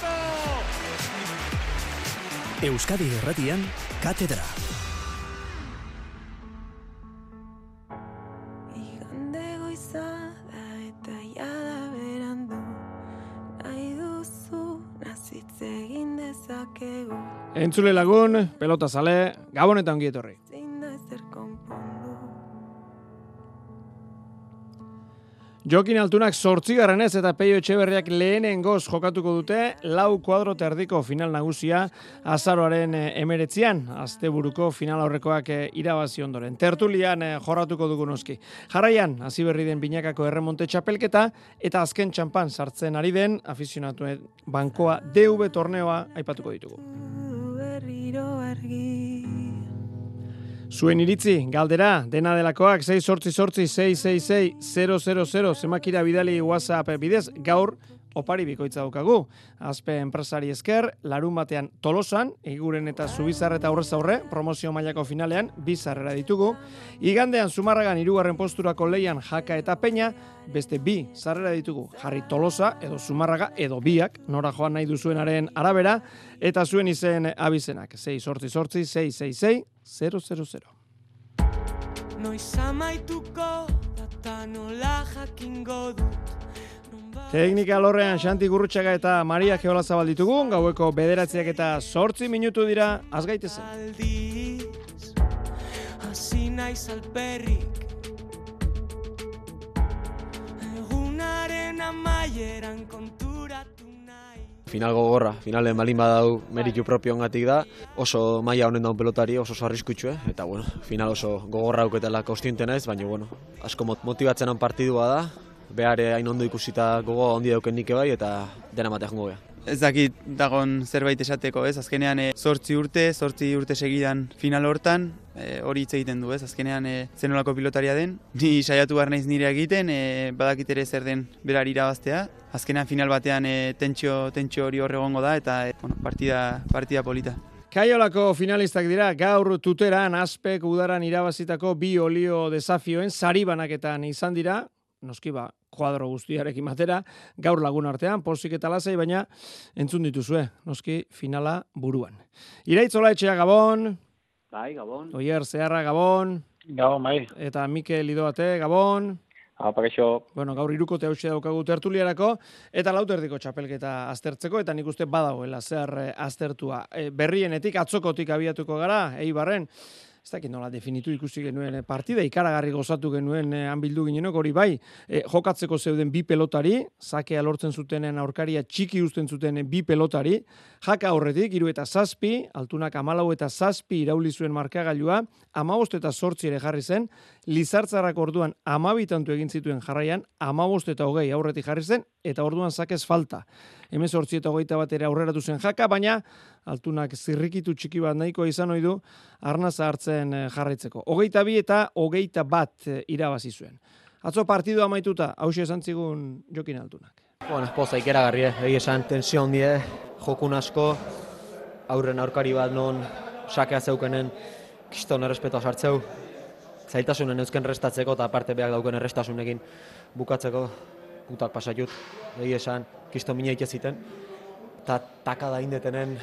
golazo! Euskadi Erratian, Katedra. Igande goiza da eta jada berandu Nahi duzu nazitze egin dezakegu Entzule lagun, pelota zale, gabon eta Jokin altunak sortzigarren ez eta peio etxeberriak lehenen goz jokatuko dute lau kuadro terdiko final nagusia azaroaren eh, emeretzian, asteburuko final aurrekoak eh, irabazi ondoren. Tertulian eh, jorratuko dugu noski. Jarraian, hasi berri den binakako erremonte txapelketa eta azken txampan sartzen ari den afizionatuen bankoa DV torneoa aipatuko ditugu. berriro argi Zuen iritzi, galdera, dena delakoak, 6 sortzi sortzi, 666 000, zemakira bidali WhatsApp bidez, gaur opari bikoitza daukagu. Azpe enpresari esker, larun batean tolosan, eguren eta zubizar eta aurrez aurre, promozio mailako finalean, bizarrera ditugu. Igandean zumarragan irugarren posturako leian jaka eta peña, beste bi zarrera ditugu, jarri tolosa edo zumarraga edo biak, nora joan nahi duzuenaren arabera, eta zuen izen abizenak, 6 sortzi sortzi, 666 000. Noiz amaituko data nola jakingo dut Teknika lorrean Xanti Gurrutxaga eta Maria Geola Zabal ditugu, gaueko bederatziak eta sortzi minutu dira, azgaitezen. aldiz Hasi naiz alperrik Egunaren amaieran konturatu Final gogorra, finalen balin badau meritu propio ongatik da, oso maila honen daun pelotari, oso oso arriskutsue, eta bueno, final oso gogorra auketela kostiente naiz, baina bueno, asko mot- motibatzen partidua da, behare hain ondo ikusita gogo ondi dauken nike bai, eta dena matea jongo. Ez dakit dagon zerbait esateko, ez? Azkenean e, zortzi urte, zortzi urte segidan final hortan, e, hori hitz egiten du, ez? Azkenean e, zenolako pilotaria den. Ni saiatu behar naiz nire egiten, e, badakit ere zer den berari irabaztea. Azkenean final batean e, tentsio, tentsio hori hor egongo da, eta e, bueno, partida, partida polita. Kaiolako finalistak dira, gaur tuteran, aspek udaran irabazitako bi olio desafioen sari banaketan izan dira, noski ba, kuadro guztiarekin batera, gaur lagun artean, posik eta lasai, baina entzun dituzue, noski finala buruan. Iraitzola etxea Gabon, Bai, Gabon. Oier Zeharra Gabon, Gabon, bai. eta Mikel Idoate Gabon, Apa, kaixo. Bueno, gaur irukote hause daukagu tertuliarako, eta lauterdiko txapelketa aztertzeko, eta nik uste badagoela zer eh, aztertua. E, berrienetik, atzokotik abiatuko gara, eibarren, ez dakit nola definitu ikusi genuen eh, partida, ikaragarri gozatu genuen eh, han bildu ginenok, hori bai, eh, jokatzeko zeuden bi pelotari, zakea lortzen zutenen aurkaria txiki uzten zuten bi pelotari, jaka aurretik, iru eta zazpi, altunak amalau eta zazpi irauli zuen markagailua, amabost eta sortzi ere jarri zen, Lizartzarrak orduan amabitantu egin zituen jarraian, amabost eta hogei aurretik jarri zen, eta orduan zakez falta. Hemen sortzi eta hogeita bat ere aurreratu zen jaka, baina altunak zirrikitu txiki bat nahiko izan ohi du arnaza hartzen eh, jarraitzeko. Hogeita bi eta hogeita bat eh, irabazi zuen. Atzo partidua amaituta, hause esan zigun jokin altunak. Bueno, poza ikeragarri, eh? egia esan tensio handie, jokun asko, aurren aurkari bat non sakea zeukenen kiston errespetoa sartzeu, zailtasunen eusken restatzeko eta aparte behar dauken errestasunekin bukatzeko putak pasatut, egia esan, kiston mina iteziten, eta takada indetenen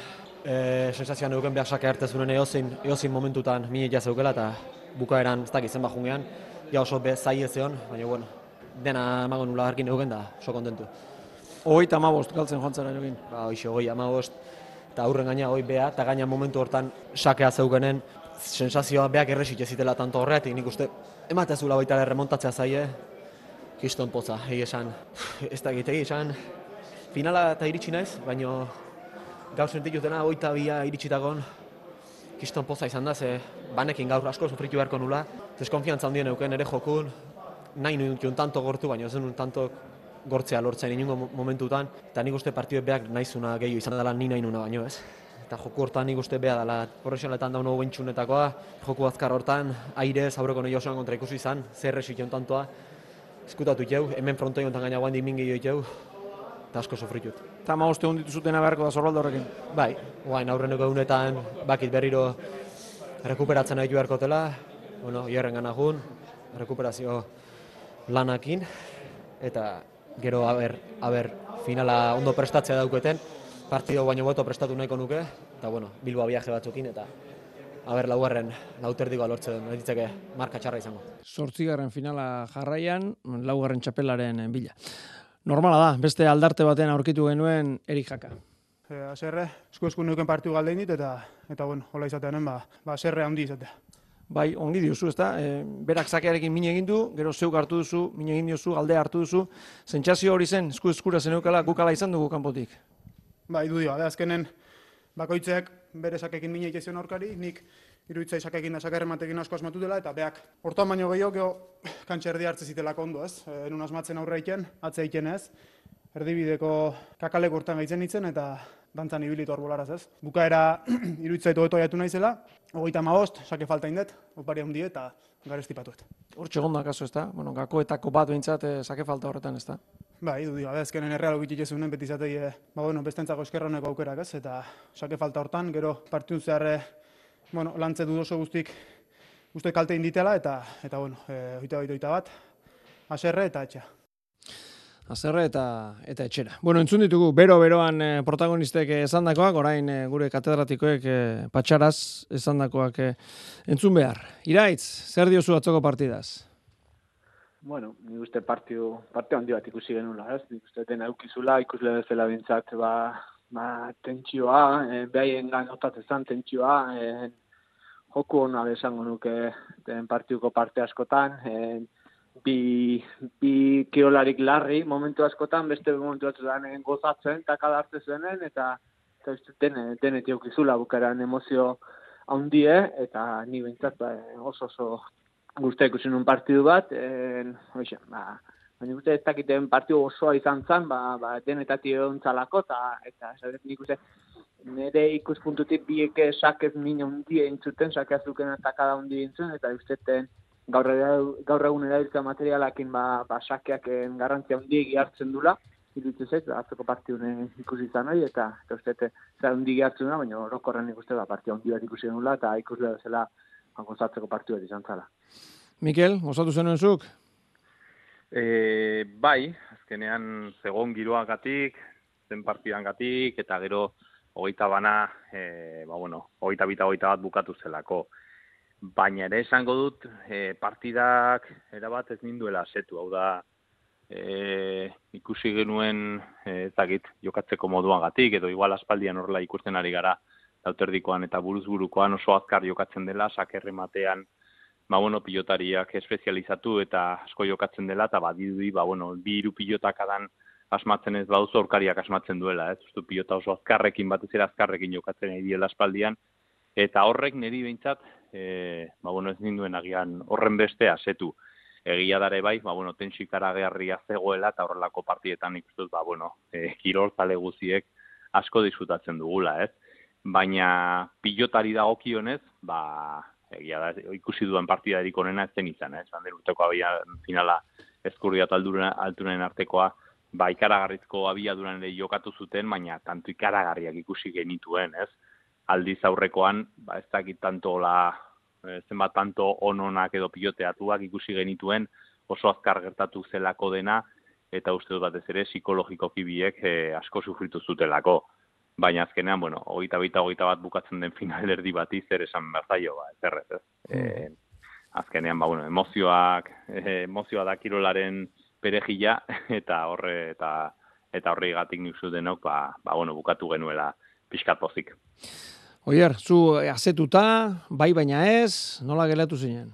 e, sensazioan euken behar sake hartezunen eozin, eozin momentutan mina zeukela eta bukaeran ez dakit zenba jungean, ja oso be zai zeon, baina bueno, dena emago nula harkin euken da, oso kontentu. Hogeita amabost galtzen joan zara jokin. Ba, hoxe, hoi, amagost, eta aurren gaina hoi bea, eta gaina momentu hortan sakea zeukenen, sensazioa beak erresik ezitela tanto horretik, nik uste, ematezula baita ere remontatzea zaie, kiston poza, egi esan, ez da egitegi esan, finala eta iritsi naiz, baino gaur sentitutena hoita bia iritsitagon, kiston poza izan da, ze banekin gaur asko sufritu beharko nula, deskonfiantza handien euken ere jokun, nahi nuen tanto gortu, baina ez nuen tanto gortzea lortzen inungo mo- momentutan, eta nik uste partidue beak naizuna gehiago izan dela ni nahi nuna baino ez. Eta joku hortan nik uste beha dela. Profesionaletan daun hau bentsunetakoa, joku azkar hortan, aire, zaureko nahi osoan kontra ikusi izan, zer esik tantoa, eskutatu jau, hemen frontoi hontan gaina guan dimin gehiago jau, eta asko sofritut. Eta amaboste honditu zutena beharko da zorbaldo horrekin. Bai, guain aurreneko egunetan bakit berriro rekuperatzen nahi beharko dela, bueno, hierren gana jun, rekuperazio lanakin, eta gero aber, aber finala ondo prestatzea dauketen, partido baino boto prestatu nahiko nuke, eta bueno, Bilboa viaje batzukin, eta haber laugarren lauterdikoa lortze den, ditzake marka txarra izango. Zortzigarren finala jarraian, laugarren txapelaren bila. Normala da, beste aldarte batean aurkitu genuen Erik Jaka. E, aserre, esku esku nuken partiu galdein dit, eta, eta bueno, hola izateanen, ba, ba aserre handi izatea. Bai, ongi diozu, ezta? E, berak zakearekin min egin du, gero zeuk hartu duzu, min egin diozu, aldea hartu duzu. Zentsazio hori zen, esku eskura zeneukala, gukala izan dugu kanpotik. Bai, du dio, azkenen bakoitzek bere sakekin min egin aurkari, nik iruditzai sakekin da sakerre matekin asko asmatu dela, eta beak, hortan baino gehiago, geho, kantxerdi hartze zitelako ondo, ez? E, enun asmatzen aurre iken, atze iken ez, erdibideko kakalek urtan gaitzen nintzen, eta dantzan ibilitu arbolaraz ez. Bukaera iruditzaitu hobeto jatu naizela, hogeita maost, sake falta indet, opari handi eta garesti patuet. Hor txegonda kaso ez da? Bueno, gakoetako bat behintzat eh, sake falta horretan ez da? Bai, du dio, ezkenen erreal ogitik ezunen beti zatei, eh, ba, bueno, bestentzako eskerroneko aukerak ez, eta sake falta hortan, gero partidun zehar, eh, bueno, lantze dudoso guztik, guztik kalte inditela, eta, eta bueno, eh, oita, oita, oita bat, aserre eta etxea. Azerre eta eta etxera. Bueno, entzun ditugu, bero-beroan eh, protagonistek esandakoak, orain eh, gure katedratikoek eh, patxaraz esandakoak eh, entzun behar. Iraitz, zer diozu atzoko partidaz? Bueno, ni uste partiu, partio handi bat ikusi genula, ez? Nik uste dena eukizula, ikusle bezala bintzat, ba, ba, tentsioa, e, behaien ganotatzen zen tentsioa, e, joku hona besango nuke den partiuko parte askotan, e, bi, bi kirolarik larri momentu askotan, beste momentu askotan gozatzen, eta kadartze zenen, eta, eta uste dene, dene tiokizula bukaran emozio handie, eta ni bintzat ba, oso oso guztia ikusi un partidu bat, en, oixe, ba, baina guztia ez dakiten partidu osoa izan zen, ba, ba denetati egon zalako, eta, eta esadet nik uste, nire ikuspuntutik biek sakez min hundi entzuten, sake azuken eta kada hundi entzuten, eta usteten gaur, gaur egun erabiltza materialakin ba, ba sakeak garrantzia hundi hartzen dula, iruditzen zait, atzoko partidun ikusi izan hori, eta, eta ustete, zer hundi hartzen dula, baina orokorren ikuste da partida hundi bat ikusi nula, eta ikusi zela gozatzeko partiu bat izan zala. Mikel, gozatu zenuen zuk? E, bai, azkenean zegon giroagatik, zen partidan gatik, eta gero hogeita bana, e, ba bueno, hogeita bita hogeita bat bukatu zelako. Baina ere esango dut, e, partidak erabat ez ninduela setu, hau da, e, ikusi genuen e, ezagit jokatzeko moduagatik, edo igual aspaldian horrela ikusten ari gara, lauterdikoan eta buruzburukoan oso azkar jokatzen dela, sakerre matean, ba, bueno, pilotariak espezializatu eta asko jokatzen dela, eta badidui, ba, bueno, bi iru pilotak adan asmatzen ez bauzu aurkariak asmatzen duela, ez? Ustu pilota oso azkarrekin, batez ere azkarrekin jokatzen nahi diela espaldian, eta horrek niri behintzat, e, ba, bueno, ez ninduen agian horren beste asetu. Egia dare bai, ba, bueno, tensikara geharria zegoela, eta horrelako partietan ikustuz, ba, bueno, e, kirol guziek asko disfrutatzen dugula, ez? Baina pilotari dagokionez, ba, egia da, ikusi duan partidarik onena ez zen izan, eh? Zander urteko abia finala eskurria altunen artekoa, ba, ikaragarrizko abiaduran ere jokatu zuten, baina tanto ikaragarriak ikusi genituen, ez? Aldiz aurrekoan, ba, ez dakit tanto la, eh, zenbat tanto ononak edo piloteatuak ikusi genituen, oso azkar gertatu zelako dena, eta uste dut batez ere psikologikoki biek eh, asko sufritu zutelako baina azkenean, bueno, hogeita baita hogeita bat bukatzen den final erdi bat zer esan berzaio, ba, ez errez, ez? Mm. azkenean, ba, bueno, emozioak, e, emozioa da kirolaren perejila, eta horre, eta eta horri gatik nizu denok, ba, ba, bueno, bukatu genuela pixkat pozik. Oier, zu eh, azetuta, bai baina ez, nola gelatu zinen?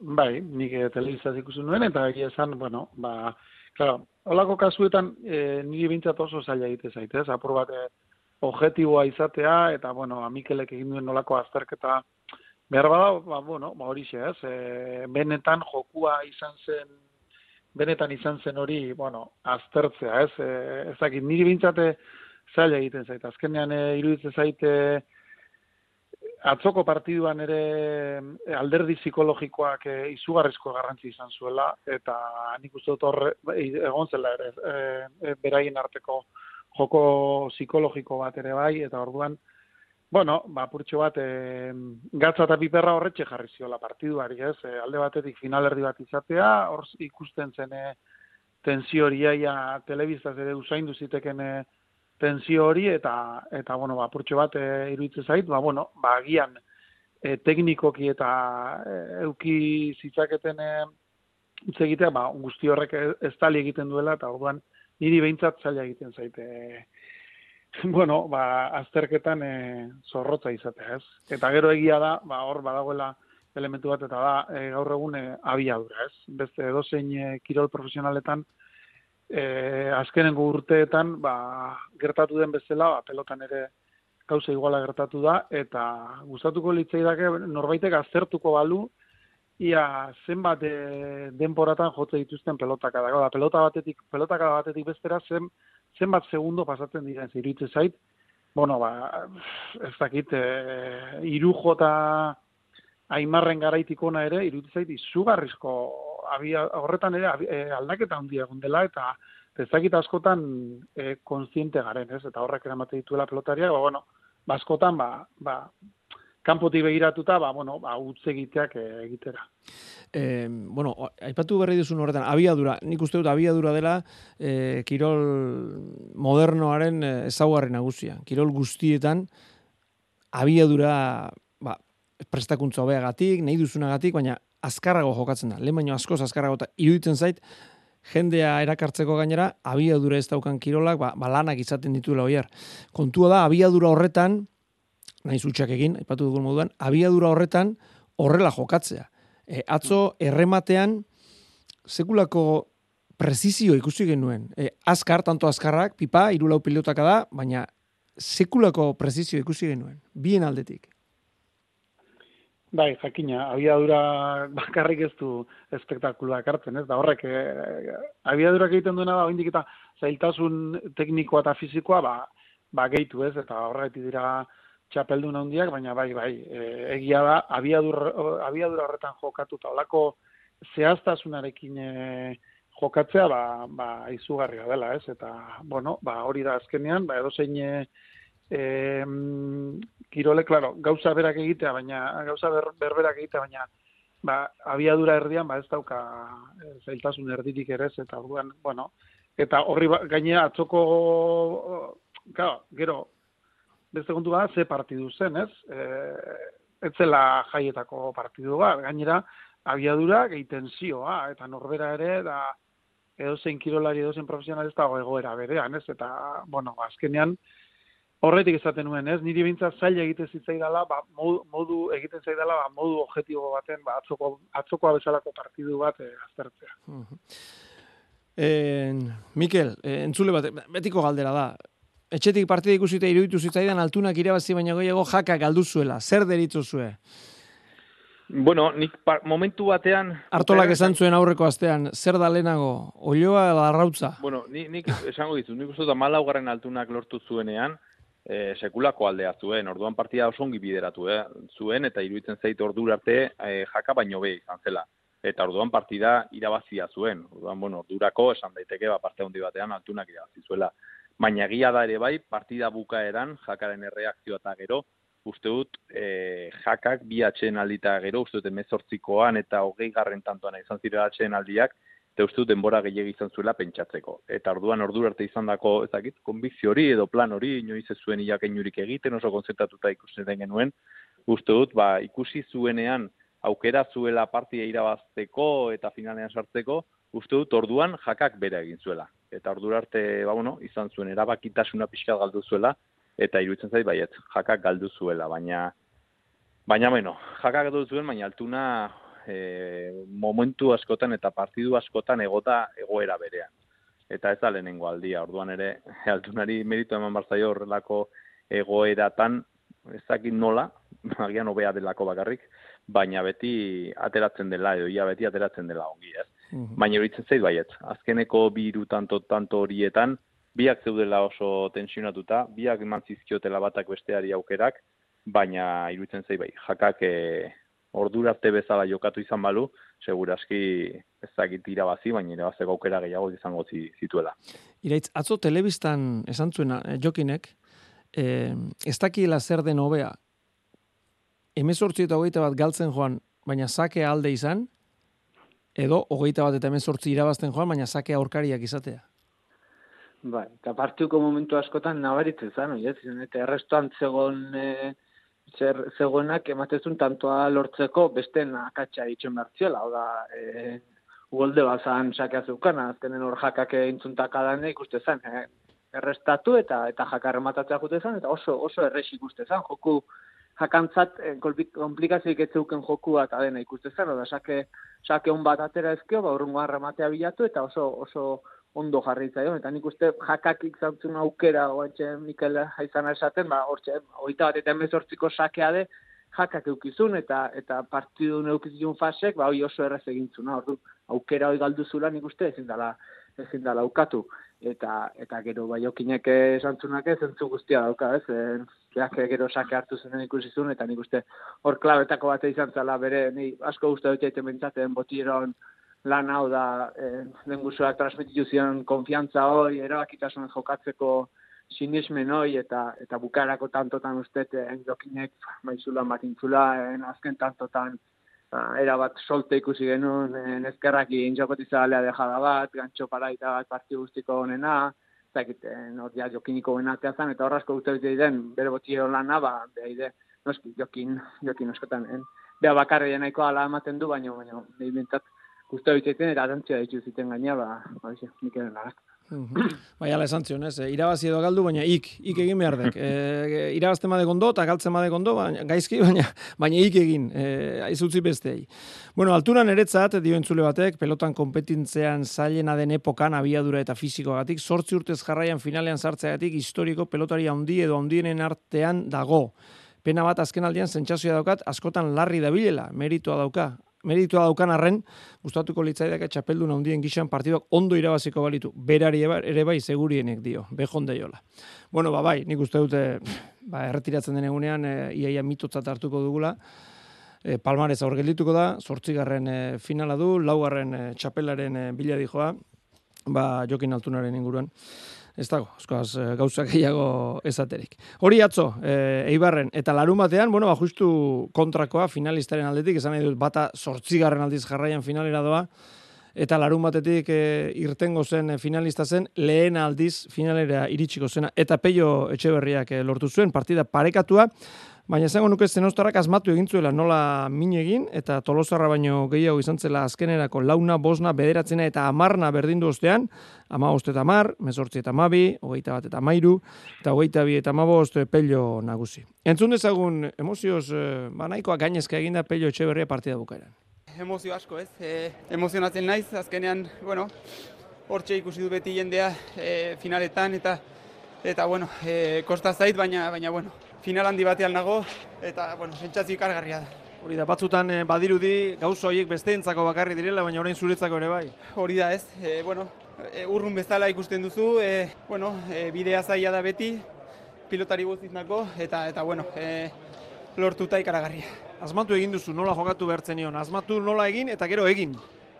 Bai, nik eh, telebizaz ikusi nuen, eta egia esan, bueno, ba, Claro, holako kasuetan e, niri bintzat oso zaila egite zaite, ez? Apur bat eh, objektiboa izatea eta bueno, Mikelek egin duen nolako azterketa behar bada, ba bueno, ba horixe, ez? E, benetan jokua izan zen benetan izan zen hori, bueno, aztertzea, ez? E, ezakit niri bintzate zaila egiten zaite. Azkenean e, iruditzen zaite atzoko partiduan ere eh, alderdi psikologikoak e, izugarrizko garrantzi izan zuela, eta nik uste dut horre, bai, egon zela ere, e, beraien arteko joko psikologiko bat ere bai, eta orduan, bueno, ba, purtsu bat, e, gatza eta piperra horretxe jarri ziola partiduari, ez? E, alde batetik finalerdi bat izatea, hor ikusten zen e, tensio horiaia telebiztaz ere usaindu ziteken tensio hori eta eta bueno, ba apurtxo bat e, iruditzen zait, ba bueno, ba agian e, teknikoki eta e, euki zitzaketen e, hitz egitea, ba guzti horrek ez tali egiten duela eta orduan niri behintzat zaila egiten zaite. bueno, ba azterketan e, zorrotza izatea, ez? Eta gero egia da, ba hor badagoela elementu bat eta da e, gaur egun e, abiadura, ez? Beste edozein e, kirol profesionaletan e, azkenengo urteetan ba, gertatu den bezala, ba, pelotan ere gauza iguala gertatu da, eta gustatuko litzaidake norbaitek aztertuko balu, ia zenbat e, denporatan jotze dituzten pelotaka da. da pelota batetik, pelotaka batetik bestera zen, zenbat segundo pasatzen diren ziritze zait, bueno, ba, ez dakit, e, iru jota aimarren garaitikona ere, iruditzen zait, izugarrizko abia, horretan ere e, aldaketa handia egon dela, eta ezakit askotan e, konstiente garen, ez? Eta horrek eramate dituela pelotaria, ba, bueno, baskotan, ba, ba, kanpotik begiratuta, ba, bueno, ba, utz egiteak e, egitera. E, bueno, aipatu berri duzun horretan, abiadura, nik uste dut abiadura dela e, kirol modernoaren ezaugarri nagusia. Kirol guztietan, abiadura prestakuntza hobeagatik, nahi duzunagatik, baina azkarrago jokatzen da. Lehen baino askoz azkarrago eta iruditzen zait, jendea erakartzeko gainera, abiadura ez daukan kirolak, ba, ba lanak izaten dituela oier. Kontua da, abiadura horretan, nahi zutxak egin, aipatu dugun moduan, abiadura horretan horrela jokatzea. E, atzo, errematean, sekulako prezizio ikusi genuen. E, azkar, tanto azkarrak, pipa, irulau pilotaka da, baina sekulako prezizio ikusi genuen. Bien aldetik. Bai, jakina, abiadura bakarrik ez du espektakulua ekartzen, ez? Da horrek, e, abiadura egiten duena da, oindik eta zailtasun teknikoa eta fizikoa, ba, ba gehitu ez, eta horretik dira txapeldun handiak, baina bai, bai, e, egia da, abiadura, abiadura horretan jokatu eta olako zehaztasunarekin e, jokatzea, ba, ba, izugarria dela, ez? Eta, bueno, ba, hori da azkenean, ba, edo zein e, kirole, claro, gauza berak egitea, baina gauza ber, berberak egitea, baina ba, abiadura erdian, ba, ez dauka e, zailtasun erdirik ere, eta orduan, bueno, eta horri ba, gainera atzoko, claro, gero, beste kontu bat, ze partidu zen, ez? E, ez zela jaietako partidu bat, gainera, abiadura gehiten zioa, eta norbera ere, da, edo zein kirolari, edo zein profesional ez dago egoera berean, ez? Eta, bueno, azkenean, horretik esaten nuen, ez? Niri bintza zaila egiten zitzaidala, ba, modu, modu egiten zaidala, ba, modu objektibo baten, ba, atzoko, atzokoa bezalako partidu bat e, aztertzea. Mikel, e, entzule bat, betiko galdera da. Etxetik partida ikusita iruditu zitzaidan altunak irabazi baina goiago jaka galdu zuela. Zer deritzu zue? Bueno, nik momentu batean... Artolak esan zuen aurreko astean, zer da lehenago, olioa edo arrautza? Bueno, nik, nik esango ditu, nik uste da malaugarren altunak lortu zuenean, e, sekulako aldea zuen, orduan partida oso ongi bideratu eh, zuen, eta iruditzen zait ordu arte e, jaka baino be izan zela. Eta orduan partida irabazia zuen, orduan, bueno, ordurako esan daiteke, ba, parte handi batean altunak irabazi zuela. Baina egia da ere bai, partida bukaeran, jakaren erreakzioa eta gero, uste dut, e, jakak bi atxeen aldita gero, uste dut, emezortzikoan eta hogei garren tantoan izan zire atxeen aldiak, eta uste denbora gehiagi izan zuela pentsatzeko. Eta orduan ordu arte izan dako, ez konbizio hori edo plan hori, inoiz ez zuen inurik egiten, oso konzentratuta ikusten den genuen, uste dut, ba, ikusi zuenean aukera zuela partia irabazteko eta finalean sartzeko, uste dut orduan jakak bere egin zuela. Eta ordu arte, ba, bueno, izan zuen erabakitasuna pixkat galdu zuela, eta iruditzen zait baiet, jakak galdu zuela, baina Baina, bueno, jakak galdu zuen, baina altuna e, momentu askotan eta partidu askotan egota egoera berean. Eta ez da lehenengo aldia, orduan ere, altunari meritu eman barzaio horrelako egoeratan, ez dakit nola, agian hobea delako bakarrik, baina beti ateratzen dela, edo ia beti ateratzen dela ongi, ez? Mhm. Baina horitzen zait baiet, azkeneko bi iru tanto, tanto horietan, biak zeudela oso tensionatuta, biak eman zizkiotela batak besteari aukerak, baina iruditzen zait bai, jakak e, ordura arte bezala jokatu izan balu, seguraski ez dakit irabazi, baina irabazeko aukera gehiago izango zituela. Iraitz, atzo telebistan esan zuena, eh, jokinek, eh, ez dakiela zer den hobea, emezortzi eta hogeita bat galtzen joan, baina sake alde izan, edo hogeita bat eta emezortzi irabazten joan, baina sake aurkariak izatea. Bai, eta partiuko momentu askotan nabaritzen zen, oiez, eta errestuan zegoen e, zer, zegoenak ematezun tantoa lortzeko besten akatsa itxen bertziela, hau da, e, ugolde bazan sakea zeukan, azkenen hor jakak intzuntak adane ikuste zen, e, errestatu eta eta jakar rematatzea jute zen, eta oso, oso errex ikuste zen, joku jakantzat e, komplikazioik ez zeuken jokua eta dena ikuste zen, oda, sake, sake on bat atera ezkio, ba, urrungo rematea bilatu, eta oso, oso, ondo jarri zaio, eta nik uste jakakik zantzun aukera, oantxe Mikel haizan esaten, ba, hortxe, oita bat eta emezortziko sakea de, jakak eukizun, eta eta partidu neukizun fasek, ba, hoi oso erraz egintzuna, ordu, aukera hoi galduzula nik uste ezin dala, ezin dala aukatu. Eta, eta gero bai okinek esantzunak ez, entzu guztia dauka, ez, e, gero sake hartu zen ikusizun, eta nik uste hor klabetako bat izan zala bere, ni asko guztia dut egiten bentsaten botieron, lan hau da eh, lengusuak transmititu zion konfiantza hori, erabakitasun jokatzeko sinismen hori, eta, eta bukarako tantotan ustete, endokinek, maizula matintzula, en azken tantotan, ba, era bat solte ikusi genuen, en ezkerraki injokotizalea dejada bat, gantxo paraita bat parti guztiko honena, zakiten, ja jokiniko benatea zan, eta horrazko gute den, bere botio lana, ba, behaide, noski, jokin, jokin oskotan, en, beha bakarri nahiko ala ematen du, baina, baina, behin bintzat, guztua bitzaiten, eta atantzia ditu ziten gaina, ba, ba, Mikelen lagat. Bai, ala esan zion, ez? Irabazi edo galdu, baina ik, ik egin behar dek. E, irabazte made gondo, eta galtzen made gondo, baina, gaizki, baina, baina ik egin, e, aizutzi bestei. Bueno, alturan eretzat, dio entzule batek, pelotan kompetintzean zailena den epokan, abiadura eta fizikoagatik, sortzi urtez jarraian finalean sartzeagatik, historiko pelotari handi edo handienen artean dago. Pena bat azken aldian zentsazioa daukat, askotan larri dabilela, meritua dauka meritua daukan arren, gustatuko litzaidake txapeldun handien gixan partiduak ondo irabaziko balitu. Berari ere bai segurienek dio, bejon deiola. Bueno, ba bai, nik uste dute ba, erretiratzen den egunean e, iaia mitotzat hartuko dugula. E, Palmarez aur geldituko da, sortzigarren e, finala du, laugarren e, txapelaren e, bila dijoa, ba, jokin altunaren inguruan ez dago, askoaz eh, gauzak gehiago ezaterik. Hori atzo, e, Eibarren, eta larun batean, bueno, ba, justu kontrakoa finalistaren aldetik, esan nahi dut, bata sortzigarren aldiz jarraian finalera doa, eta larun batetik e, irtengo zen finalista zen, lehen aldiz finalera iritsiko zena, eta peio etxeberriak lortu zuen, partida parekatua, Baina esango nuke zenostarrak asmatu egin zuela nola min egin, eta tolosarra baino gehiago izan zela azkenerako launa, bosna, bederatzena eta amarna berdindu ostean, ama eta amar, mesortzi eta amabi, hogeita bat eta mairu, eta hogeita bi eta amabost pello nagusi. Entzun dezagun emozioz, eh, ba nahikoa gainezka eginda pello etxe partida bukaeran. Emozio asko ez, e, emozionatzen naiz, azkenean, bueno, hortxe ikusi du beti jendea e, finaletan, eta, eta bueno, e, kosta zait, baina, baina, bueno, final handi batean nago eta bueno, sentsazio ikargarria da. Hori da, batzutan eh, badirudi gauza horiek besteentzako bakarri direla, baina orain zuretzako ere bai. Hori da, ez. E, bueno, e, urrun bezala ikusten duzu, e, bueno, e, bidea zaila da beti, pilotari guztiznako, eta, eta bueno, e, lortuta ikaragarria. Asmatu egin duzu, nola jokatu behartzen nion? Asmatu nola egin eta gero egin?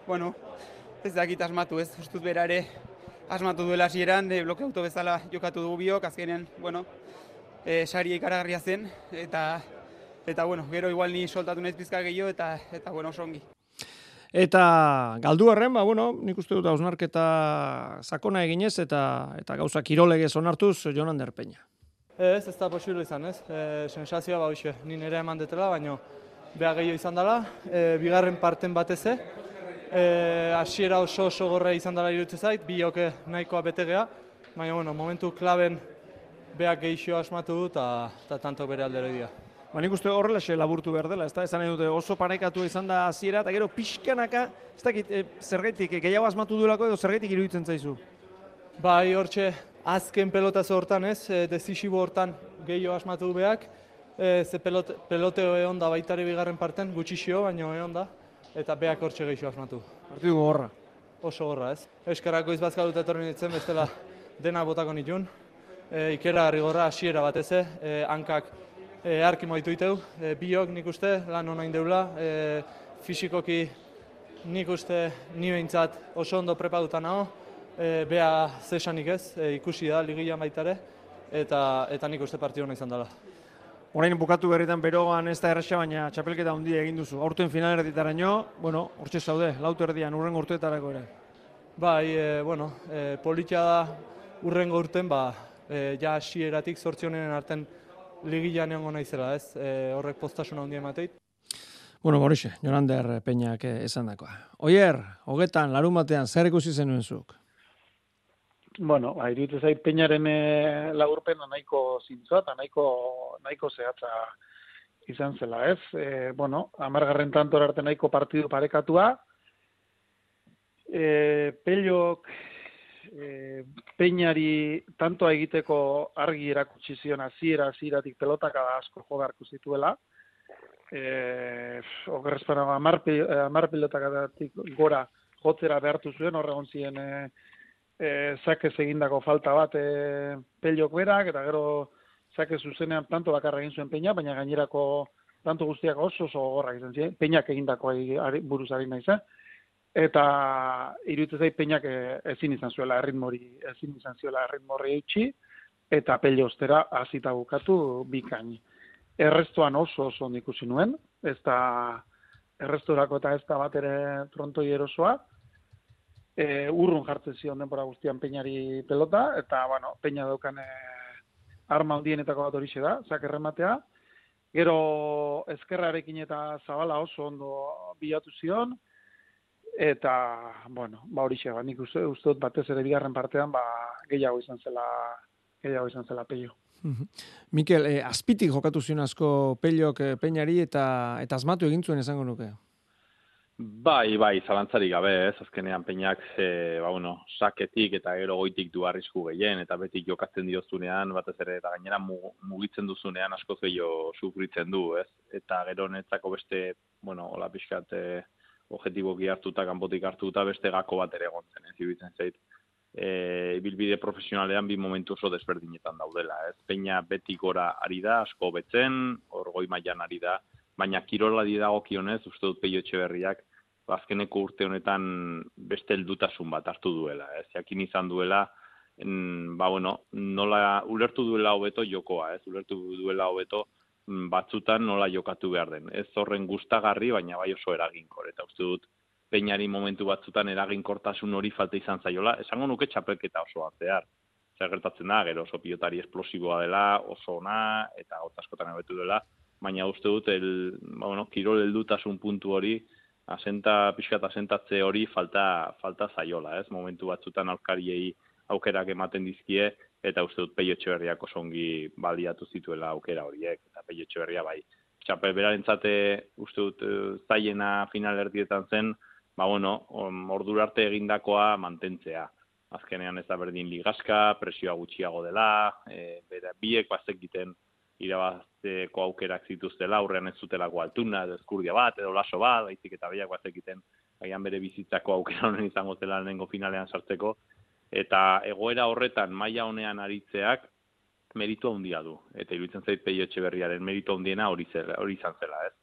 Bueno, ez dakit asmatu ez, ustut bera ere asmatu duela hasieran, de bloke auto bezala jokatu dugu biok, azkenean, bueno, e, sari ikaragarria zen, eta, eta bueno, gero igual ni soltatu naiz pizka gehiago, eta, eta bueno, oso ongi. Eta galdu horren, ba, bueno, nik uste dut hausnarketa sakona eginez, eta, eta gauza kirolegez onartuz, Jonan Derpeña. Ez, ez da posible izan, ez. E, sensazioa, ba, uxe, ni nire eman detela, baina beha gehiago izan dela, e, bigarren parten batez, e, asiera oso oso gorre izan dela iruditzen zait, bi nahikoa betegea, baina, bueno, momentu klaben beak geixo asmatu du eta tanto bere aldero dira. Ba, nik uste horrela xe laburtu behar dela, ez da, esan dute oso parekatu izan da hasiera eta gero pixkanaka, ez dakit, e, zergaitik, e, gehiago asmatu duelako edo zergaitik iruditzen zaizu? Bai, hortxe, azken pelota hortan ez, e, desisibo hortan gehiago asmatu du beak, e, ze pelote, peloteo egon da baitare bigarren parten, gutxixio, baino egon da, eta beak hortxe gehiago asmatu. Partidu gorra. Oso gorra ez. Euskarako izbazkalut etorri nintzen, bestela dena botako nitun, e, ikera rigorra hasiera batez, e, hankak e, arki moitu iteu, e, biok nik uste, lan hona indeula, e, fisikoki nik uste ni behintzat oso ondo prepaduta nago, e, bea zesanik ez, e, ikusi da ligian baitare, eta, eta nik uste partio hona izan dela. Orain bukatu berritan berogan ez da erresa, baina txapelketa handia egin duzu. Aurten final erditaraino, bueno, hortxe zaude, lautu erdian, urren urteetarako ere. Bai, e, bueno, e, politia da urrengo urten ba, e, ja hasieratik zortzi honenen arten ligilan egongo naizela, ez? E, horrek postasun handia emateit. Bueno, Borixe, Jonander Peñak eh, esan dakoa. Oier, hogetan, larun batean, zer ikusi zenuen zuk? Bueno, ba, iruditzen zait Peñaren e, laburpena nahiko zintzoa eta nahiko, nahiko zehatza izan zela, ez? E, bueno, amargarren tantor arte nahiko partidu parekatua. E, Pellok e, Peñari tantoa egiteko argi erakutsi zion hasiera hasieratik pelotaka asko jo zituela. Eh, ogerrezpana amar, amar pelotakatik gora jotzera behartu zuen, horregon ziren e, e, zakez egindako falta bat e, peliok berak, eta gero zakez zuzenean tanto bakarra egin zuen peina, baina gainerako tanto guztiak oso oso gorrak izan ziren, peinak egindako buruz ari naiz, eh? Eta iruditzen zait peinak ezin izan zuela erritmori, ezin izan zuela erritmori eutxi, eta pelio ostera hasita bukatu bikain. Errestoan oso oso ikusi nuen, ez da errestorako eta ez da bat ere trontoi erosoa, e, urrun jartzen zion denbora guztian peinari pelota, eta, bueno, peina daukan e, arma hundienetako bat horixe da, zak errematea. Gero ezkerrarekin eta zabala oso ondo bilatu zion, eta, bueno, ba horixe, ba, nik uste, uste dut batez ere bigarren partean, ba, gehiago izan zela, gehiago izan zela peio. Mikel, eh, azpitik jokatu zion asko pelok eh, peinari eta eta asmatu egin zuen esango nuke. Bai, bai, zalantzari gabe, ez, azkenean peinak, e, ba, bueno, saketik eta gero goitik du arrisku gehien, eta beti jokatzen diozunean, batez ere, eta gainera mugitzen duzunean asko gehiago sufritzen du, ez, eta gero netzako beste, bueno, hola pixkat, e, objetiboki hartuta, kanpotik hartuta, beste gako bat ere egontzen, ez, ibitzen zait, e, ibilbide profesionalean bi momentu oso desberdinetan daudela. Ez peina beti gora ari da, asko betzen, orgoi mailan ari da, baina kirola di dago kionez, uste dut peio berriak, azkeneko urte honetan beste heldutasun bat hartu duela. Ez jakin izan duela, en, ba bueno, nola ulertu duela hobeto jokoa, ez ulertu duela hobeto batzutan nola jokatu behar den. Ez horren gustagarri, baina bai oso eraginkor, eta uste dut, peinari momentu batzutan eraginkortasun hori falta izan zaiola, esango nuke txapelketa oso artear. Zer gertatzen da, gero oso pilotari esplosiboa dela, oso ona, eta askotan abetu dela, baina uste dut, el, ba, bueno, kirol heldutasun puntu hori, asenta, pixkat asentatze hori falta, falta zaiola, ez? Momentu batzutan aurkariei aukerak ematen dizkie, eta uste dut peio etxeberriak osongi baliatu zituela aukera horiek, eta peio etxeberria bai. Txapel beraren zate, uste dut, eh, zaiena final erdietan zen, ba bueno, ordura arte egindakoa mantentzea. Azkenean ez da berdin ligaska, presioa gutxiago dela, e, bera, biek bazekiten irabazteko aukerak zituztela, aurrean ez zutelako altuna, eskurdia bat, edo laso bat, baizik eta biak bazekiten gaian bere bizitzako aukera honen izango zela lehenengo finalean sartzeko, eta egoera horretan maila honean aritzeak meritu handia du. Eta iruditzen zait peio berriaren meritu handiena hori, hori izan zela, ez?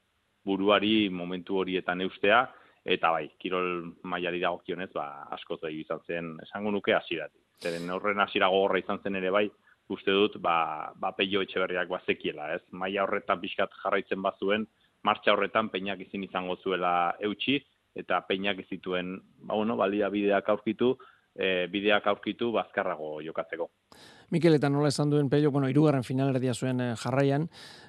Buruari momentu horietan eustea, eta bai, kirol mailari dagokionez, ba, asko zei izan zen, esango nuke hasiratik. Zeren horren hasiera gogorra izan zen ere bai, uste dut, ba, ba peio etxeberriak bazekiela, ez? Maila horretan pixkat jarraitzen bazuen, martxa horretan peinak izin izango zuela eutxi, eta peinak izituen, ba, bueno, balia bideak aurkitu, e, bideak aurkitu bazkarrago jokatzeko. Mikel eta nola esan duen peio, bueno, irugarren finalerdia zuen eh, jarraian,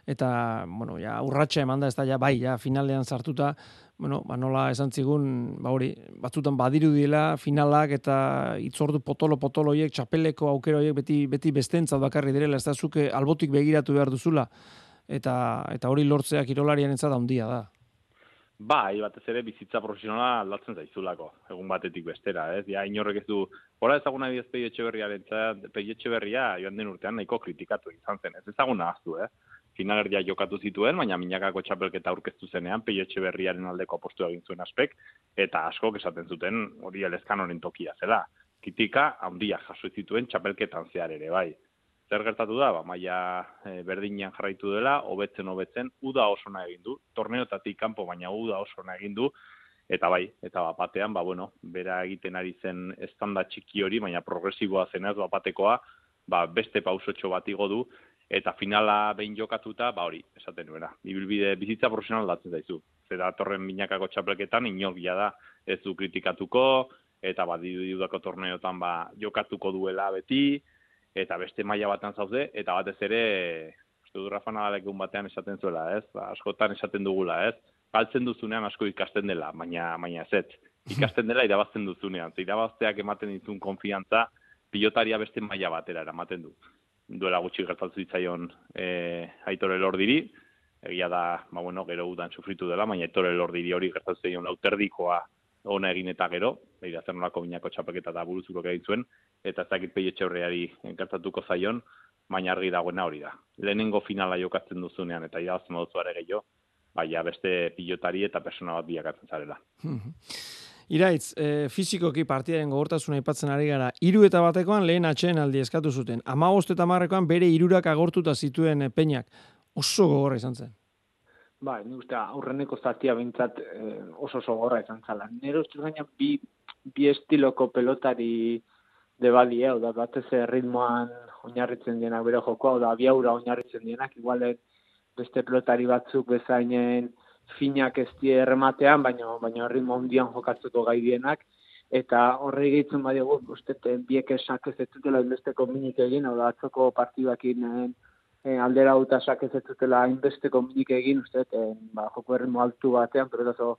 eta, bueno, ja, urratxe eman da, ez da, ja, bai, ja, finalean sartuta, bueno, ba, nola esan zigun, ba, hori, batzutan badiru dila, finalak, eta itzordu potolo-potolo hiek, txapeleko aukero hiek, beti, beti bestentza bakarri direla, ez da, zuke albotik begiratu behar duzula, eta, eta hori lortzeak kirolarian entzat handia da. Bai, batez ere bizitza profesionala aldatzen zaizulako, egun batetik bestera, ez? Ja, inorrek ez du, ora ezaguna bidez peio etxeberriaren, peio etxeberria joan den urtean nahiko kritikatu izan zen, ez ezaguna aztu, eh? Finalerdia jokatu zituen, baina minakako txapelketa aurkeztu zenean, peio etxeberriaren aldeko apostu egin zuen aspek, eta asko esaten zuten hori elezkan honen tokia zela. Kritika handia jaso zituen txapelketan zehar ere, bai zer gertatu da, ba, maia e, berdinean jarraitu dela, hobetzen hobetzen, uda oso na egin du, torneotatik kanpo baina uda oso na egin du, eta bai, eta ba, batean, ba, bueno, bera egiten ari zen estanda txiki hori, baina progresiboa zenaz, ba, batekoa, ba, beste pausotxo bat igo du, eta finala behin jokatuta, ba hori, esaten nuena, ibilbide bizitza profesional datzen daizu. Zera torren binakako txapelketan, inorgia da, ez du kritikatuko, eta badiru dudako torneotan ba, jokatuko duela beti, eta beste maila batan zaude, eta batez ere, uste du Rafa Nadalekun batean esaten zuela, ez? Ba, askotan esaten dugula, ez? Galtzen duzunean asko ikasten dela, baina baina ez ez. Ikasten dela irabazten duzunean. Ze irabazteak ematen ditun konfiantza, pilotaria beste maila batera eramaten du. Duela gutxi gertatu zitzaion e, Aitor Elordiri, egia da, ba bueno, gero udan sufritu dela, baina Aitor Elordiri hori gertatu zitzaion lauterdikoa ona egin eta gero, begira zer nolako binako txapelketa da buruzuko egin zuen, eta ez dakit peio etxeurreari gertatuko zaion, baina argi dagoena hori da. Lehenengo finala jokatzen duzunean eta irabazten moduzu ere gehiago, baina beste pilotari eta persona bat biakatzen zarela. Iraitz, e, fizikoki partidaren gogortasuna aipatzen ari gara, hiru eta batekoan lehen atxeen aldi eskatu zuten. Amagost eta marrekoan bere hirurak agortuta zituen eh, peinak. Oso gogorra izan zen. Bai, ni uste aurreneko zatia bintzat eh, oso oso gogorra izan zala. Nero uste gaina bi, bi estiloko pelotari de bali, eh, da batez ritmoan oinarritzen dienak bere jokoa, da biaura oinarritzen dienak, igualen beste pelotari batzuk bezainen, finak ez die errematean, baina baina ritmo handian jokatzeko gai dienak. Eta horre gehitzen badiagu uste biek esak ez ez dutela inbesteko minik egin, hau da atzoko partidakin e, aldera uta sak ez dutela inbesteko minik egin, uste ba, joko erritmo altu batean, pero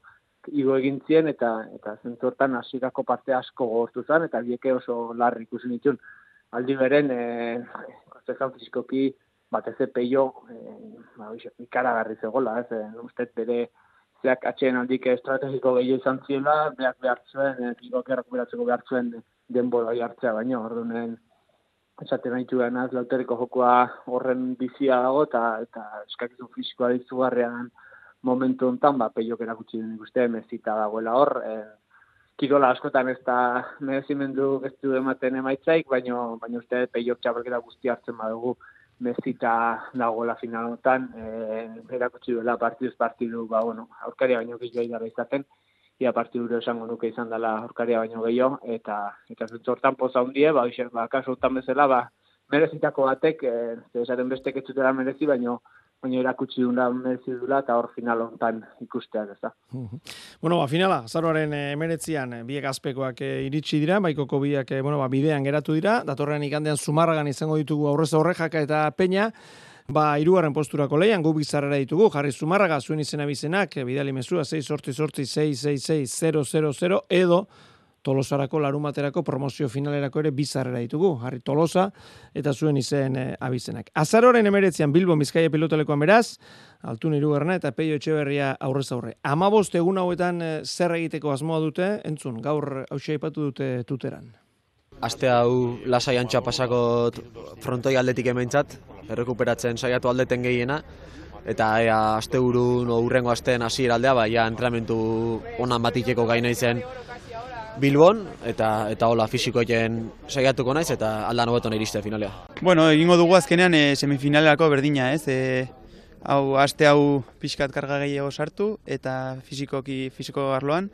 igo egin zien eta eta zentzortan hasierako parte asko gogortu zen eta bieke oso larri ikusi nitun. Aldi beren, e, konzezan fizikoki, batez peio eh, ba, ikaragarri zegoela, ez, eh, uste bere zeak atxeen aldik estrategiko gehiago izan ziela, beak behar zuen, eh, errakuberatzeko behar zuen denbora hartzea baino, ordunen esaten nahi az, lauteriko jokoa horren bizia dago, eta, eta eskakizu fizikoa dizugarrean momentu hontan, ba, peiok erakutsi den ikuste, mezita dagoela hor, eh, kirola askotan ez da merezimendu ez du ematen emaitzaik, baino, baino uste peiok txabelketa guzti hartzen badugu, mezita dagoela finalotan, eh, erakutsi duela partiduz partidu, ba, bueno, aurkaria baino gehiago gara izaten, ia partidu esango nuke izan dela aurkaria baino gehiago, eta eta zentzortan poza hundie, ba, ba, kasu bezala, ba, merezitako batek, eh, esaten bestek ez zutela merezi, baino, baina erakutsi duna merezi dula eta hor final hontan ikusteak, ez da. bueno, ba, finala, zaroaren emeretzian, eh, biek azpekoak eh, iritsi dira, baikoko biak, eh, bueno, ba, bidean geratu dira, datorrean ikandean zumarragan izango ditugu aurrez aurrejaka eta peña, Ba, irugarren posturako leian gu bizarrera ditugu, jarri zumarraga zuen izena bizenak, bidali mezua 6 sorti sorti 666 edo Tolosarako larumaterako promozio finalerako ere bizarrera ditugu. Harri Tolosa eta zuen izen e, abizenak. Azaroren emeretzean Bilbo Bizkaia pilotelekoan beraz, Altun Irugarna eta Peio Etxeberria aurrez aurre. Amabost egun hauetan e, zer egiteko asmoa dute, entzun, gaur hausia ipatu dute tuteran. Aste hau lasai antxa pasako frontoi aldetik ementzat, errekuperatzen saiatu aldeten gehiena, eta ea aste urun o urrengo asteen hasiera aldea, ba, ja entramentu onan batikeko gaina izen Bilbon eta eta hola fisikoekin saiatuko naiz eta aldan hobeto iriste finalea. Bueno, egingo dugu azkenean e, semifinalerako berdina, ez? E, hau aste hau pixkat karga gehiago sartu eta fisikoki fisiko arloan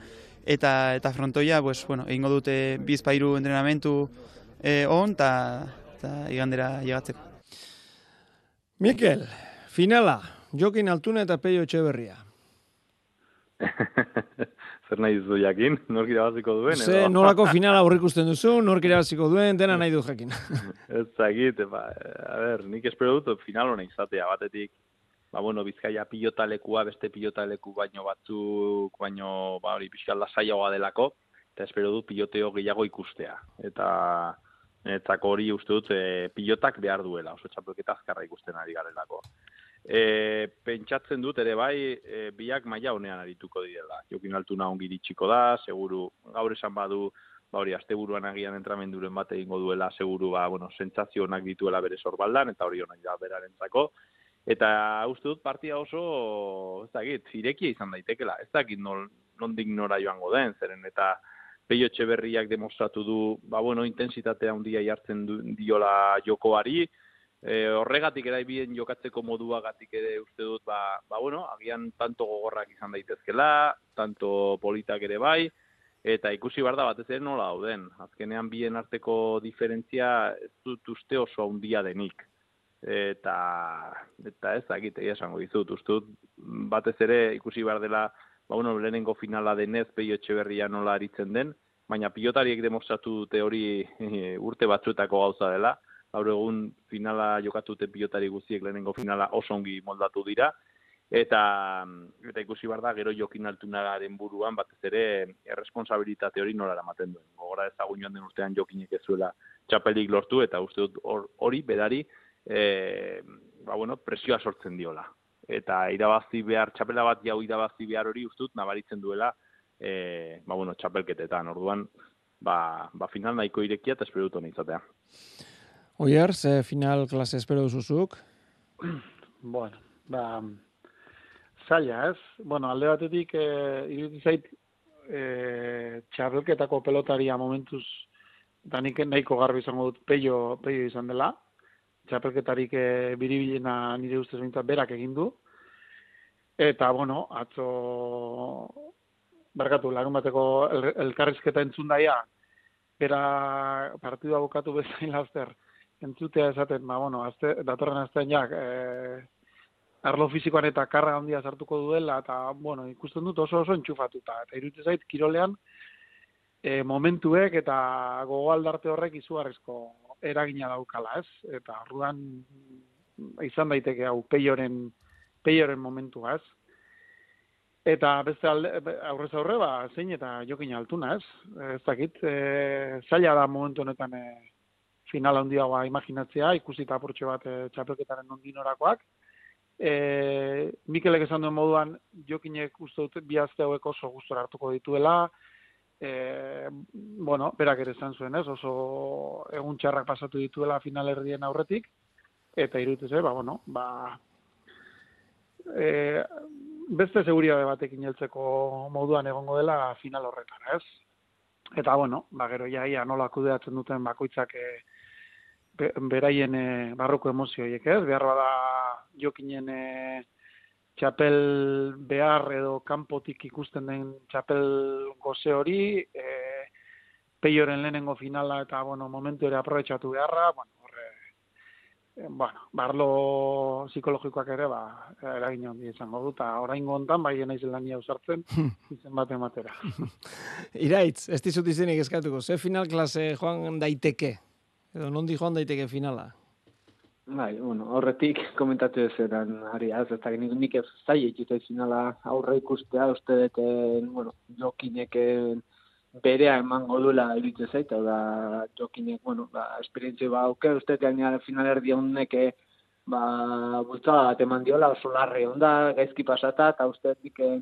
eta eta frontoia, pues bueno, egingo dute bizpairu entrenamentu e, on ta ta igandera llegatzeko. Mikel, finala, Jokin Altuna eta Peio Etxeberria. zer nahi duzu jakin, nork irabaziko duen. Ze, edo? nolako finala aurrik usten duzu, nork irabaziko duen, dena nahi du jakin. ez zagit, ba, a ber, nik espero dut final hona izatea, batetik, ba, bueno, bizkaia pilotalekua, beste pilotaleku baino batzuk, baino, ba, hori, pixka lasaiagoa delako, eta espero dut piloteo gehiago ikustea. Eta, eta hori uste dut, e, pilotak behar duela, oso txapelketa azkarra ikusten ari garelako. E, pentsatzen dut ere bai, e, biak maila honean arituko direla. Jokin altuna ongi ditxiko da, seguru gaur esan badu, ba hori asteburuan agian entramenduren bat egingo duela, seguru ba, bueno, sentsazio onak dituela bere sorbaldan, eta hori onak da berarentzako. Eta uste dut partia oso, ez dakit, irekia izan daitekela, ez dakit nol, nondik nora joango den, zeren eta peio berriak demostratu du, ba bueno, intensitatea handia jartzen du, diola jokoari, e, horregatik ere bien jokatzeko moduagatik ere uste dut ba, ba bueno, agian tanto gogorrak izan daitezkela, tanto politak ere bai eta ikusi bar da batez ere nola dauden. Azkenean bien arteko diferentzia ez dut uste oso handia denik. Eta eta ez dakit esango dizut, uste dut batez ere ikusi bar dela ba bueno, lehenengo finala denez Peio Etxeberria nola aritzen den baina pilotariek demostratu dute hori urte batzuetako gauza dela. Gaur egun finala jokatu dute pilotari guztiek lehenengo finala oso ongi moldatu dira. Eta, eta ikusi behar da, gero jokin altunagaren buruan, batez ere, erresponsabilitate hori nola eramaten duen. Gogora ezagun joan den urtean jokinek ez zuela txapelik lortu, eta uste dut hor- hori bedari, e, ba, bueno, presioa sortzen diola. Eta irabazi behar, txapela bat jau irabazi behar hori uste dut nabaritzen duela, e, ba, bueno, txapelketetan. Orduan, ba, ba final nahiko irekia eta espero dut izatea. Oier, ze final klase espero duzuzuk? Bueno, ba, zaila, ez? Bueno, alde batetik, e, iruditzen zait, e, txarrelketako pelotaria momentuz, eta nik nahiko garbi izango dut peio, peio izan dela. Txapelketarik e, biribilena nire ustez bintzat berak egin du. Eta, bueno, atzo, barkatu, larun bateko el, elkarrizketa entzun daia, bera partidua bukatu bezain laster, entzutea esaten, ba, bueno, azte, datorren aztean jak, e, arlo fizikoan eta karga handia sartuko duela, eta, bueno, ikusten dut oso oso entxufatuta. Eta iruditzen zait, kirolean, e, momentuek eta gogo aldarte horrek izugarrizko eragina daukala, ez? Eta orduan izan daiteke hau peioren, peioren momentua, ez? Eta beste alde, aurrez aurre, ba, zein eta jokin altuna, ez? Ez dakit, e, zaila da momentu honetan e, final handiagoa imaginatzea, ikusita apurtxo bat e, txapelketaren ondinorakoak. E, Mikelek esan duen moduan, jokinek uste dut bi azte hauek oso gustora hartuko dituela, e, bueno, berak ere esan zuen, ez? Oso egun txarrak pasatu dituela final erdien aurretik, eta iruditzen zait, ba, bueno, ba, e, beste seguritate batekin heltzeko moduan egongo dela final horretara, ez? Eta bueno, ba gero ja ia nola kudeatzen duten bakoitzak e, be, beraien e, barruko emozio horiek, ez? Behar bada jokinen e, txapel behar edo kanpotik ikusten den txapel goze hori, e, peioren lehenengo finala eta bueno, momentu ere aprobetxatu beharra, bueno, horre, e, bueno, barlo psikologikoak ere, ba, eragin handi izango du, eta orain gontan, bai naiz lania usartzen, izen bat ematera. Iraitz, ez dizut izenik eskatuko, ze final klase joan daiteke? Edo nondi joan daiteke finala? Bai, bueno, horretik komentatu ez eran ari az, ez nik, nik ez zai finala aurre ikustea, uste dut, eh, bueno, jokinek eh, berea emango duela iritze zait, hau da, jokinek, bueno, ba, esperientzia ba, auke, uste gaina final erdi honek, eh, ba, bultzada bat eman diola, oso larri onda, gaizki pasata, eta uste dik, eh,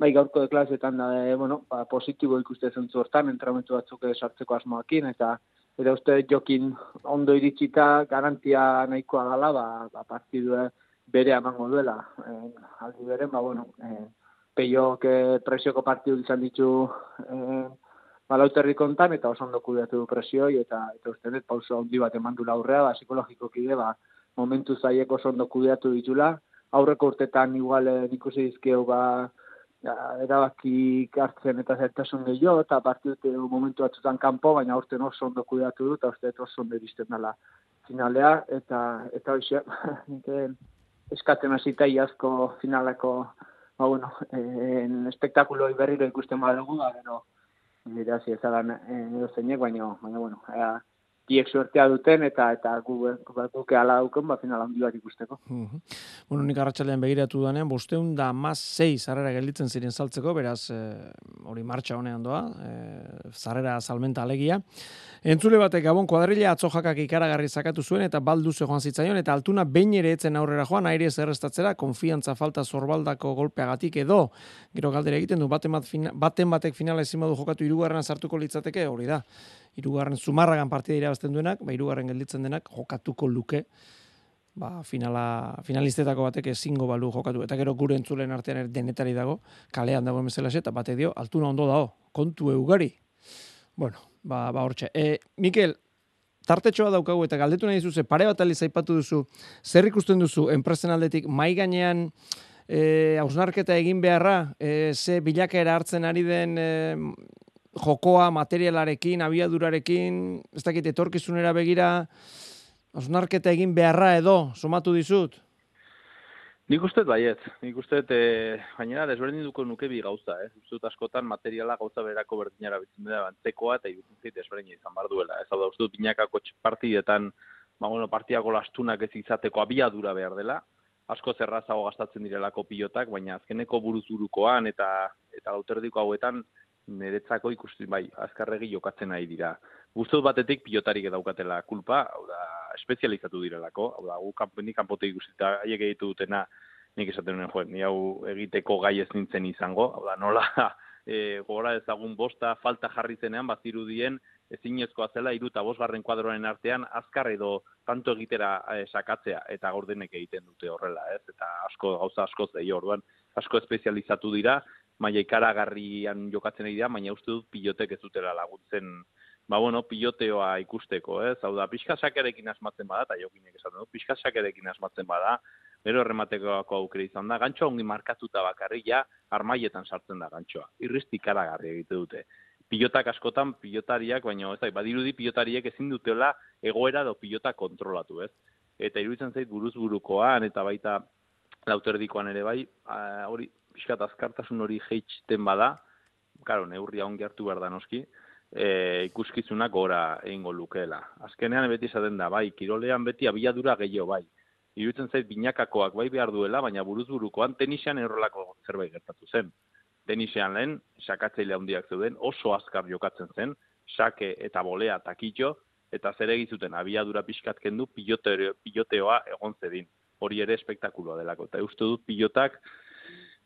bai gaurko deklasetan da, bueno, ba, positibo ikuste zentzu hortan, entramentu batzuk sartzeko asmoakin, eta eta uste jokin ondo iritsita garantia nahikoa dela, ba, ba partidua bere emango duela. Eh, aldi beren, ba, bueno, eh, peiok eh, presioko partidu izan ditu eh, balauterri kontan, eta oso ondo kudeatu du presioi, eta, eta uste dut pauso handi bat eman dula aurrea, ba, psikologikoki ere, ba, momentu zaiek oso ondo kudeatu ditula, aurreko urtetan igual eh, ikusi dizkeu, ba, erabaki hartzen eta zertasun gehiago, eta partidute momentu batzutan kanpo, baina aurten oso ondo kudeatu du, eta uste dut oso ondo iristen dela finalea, eta eta hoxe, eh, eskatzen hasita iazko finaleko, ba, bueno, en espektakuloi berriro ikusten badugu, ba, gero, nire hasi ezagan eh, edo zeinek, baina, baina, bueno, ea, biek suertea duten eta eta gu duke ala dauken ba final handi bat ikusteko. Mhm. Bueno, nik arratsalean begiratu danean, bosteun da mas sei zarrera gelditzen ziren saltzeko, beraz, eh, hori martxa honean doa, eh, zarrera salmenta alegia. Entzule batek gabon kuadrilla atzo jakak ikaragarri zakatu zuen eta balduze joan zitzaion eta altuna behin ere etzen aurrera joan aire zerrestatzera konfiantza falta zorbaldako golpeagatik edo gero galdera egiten du baten, bat fina, baten batek finala ezin badu jokatu hirugarren sartuko litzateke hori da. Hirugarren zumarragan partida irabazten duenak, ba hirugarren gelditzen denak jokatuko luke ba, finala, finalistetako batek ezingo balu jokatu. Eta gero gure entzulen artean ere denetari dago, kalean dago emezela eta bate dio, altuna ondo dago, kontu eugari. Bueno, ba, ba hortxe. E, Mikel, tartetxoa daukagu eta galdetu nahi zuze, pare bat aliz aipatu duzu, zer ikusten duzu, enpresen aldetik, mai gainean, e, hausnarketa egin beharra, e, ze bilakera hartzen ari den e, jokoa, materialarekin, abiadurarekin, ez dakit, etorkizunera begira, hausnarketa egin beharra edo, somatu dizut? Nik uste baiet, nik uste e, gainera desberdinduko nuke bi gauza, eh? Dut askotan materiala gauza berako berdinara bitzen dira, antzekoa eta irutzen zait desberdin izan bar duela. Ez hau da, uste dut binakako partietan, ba, bueno, partiako lastunak ez izateko abiadura behar dela, asko zerrazago gastatzen direlako pilotak, baina azkeneko buruz-burukoan eta eta lauterdiko hauetan niretzako ikusten bai, azkarregi jokatzen nahi dira. Guztut batetik pilotarik daukatela kulpa, hau da, espezializatu direlako, hau da, gu kanpo, ni kanpotik ikusita haiek egitu dutena, nik esaten nuen, joen, ni hau egiteko gai ez nintzen izango, hau da, nola, e, gora ezagun bosta falta jarri zenean, bazirudien, ezinezkoa zela, iru eta bosgarren kuadroaren artean, azkar edo tanto egitera e, sakatzea, eta gordenek egiten dute horrela, ez? Eta asko, gauza askoz da, orduan, asko espezializatu dira, maila ikaragarrian jokatzen ari dira, baina uste dut pilotek ez dutela laguntzen, ba bueno, piloteoa ikusteko, ez? Hau da, pixka sakerekin asmatzen bada, eta jokinek esaten du, pixka sakerekin asmatzen bada, gero errematekoako aukera izan da, gantxoa ongi markatuta bakarrik, ja, armaietan sartzen da gantxoa. Irristi ikaragarri egite dute. Pilotak askotan, pilotariak, baina ez da, badirudi pilotariek ezin dutela egoera edo pilota kontrolatu, ez? Eta iruditzen zait buruz burukoan, eta baita lauterdikoan ere bai, hori, pixkat azkartasun hori jeitsten bada, karo, neurria ongi hartu behar da noski, e, ikuskizunak gora egingo lukeela. Azkenean beti esaten da, bai, kirolean beti abiadura gehiago bai. Iruditzen zait binakakoak bai behar duela, baina buruz burukoan tenisean errolako zerbait gertatu zen. Tenisean lehen, sakatzaile handiak zeuden, oso azkar jokatzen zen, sake eta bolea takitxo, eta zer egizuten abiadura pixkat kendu piloteo, piloteoa egon zedin. Hori ere espektakuloa delako. Eta uste dut pilotak,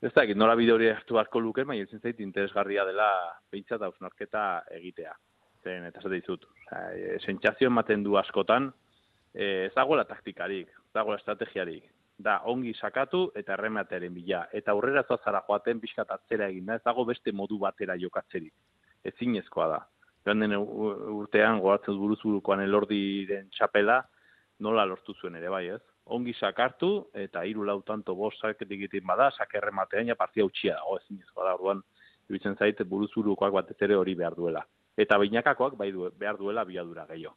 ez da, nola bide hori hartu beharko luke, baina iruditzen zait interesgarria dela behintzat hausnarketa egitea. Zen, eta zate dizut, e, sentsazio ematen du askotan, e, ez dagoela taktikarik, ez dagoela estrategiarik. Da, ongi sakatu eta errematearen bila. Eta aurrera zara joaten pixkat atzera egin da, ez dago beste modu batera jokatzerik. Ezinezkoa da. Joan den urtean, goratzen buruz burukoan elordiren txapela, nola lortu zuen ere bai, ez? Ongi sakartu, eta hiru lau tanto bost saketik egiten bada, sakerrematean ja partia utxia dago, ezinezkoa da, orduan, iruditzen zait buruz burukoak batez ere hori behar duela. Eta binakakoak bai du, behar duela biadura gehiago.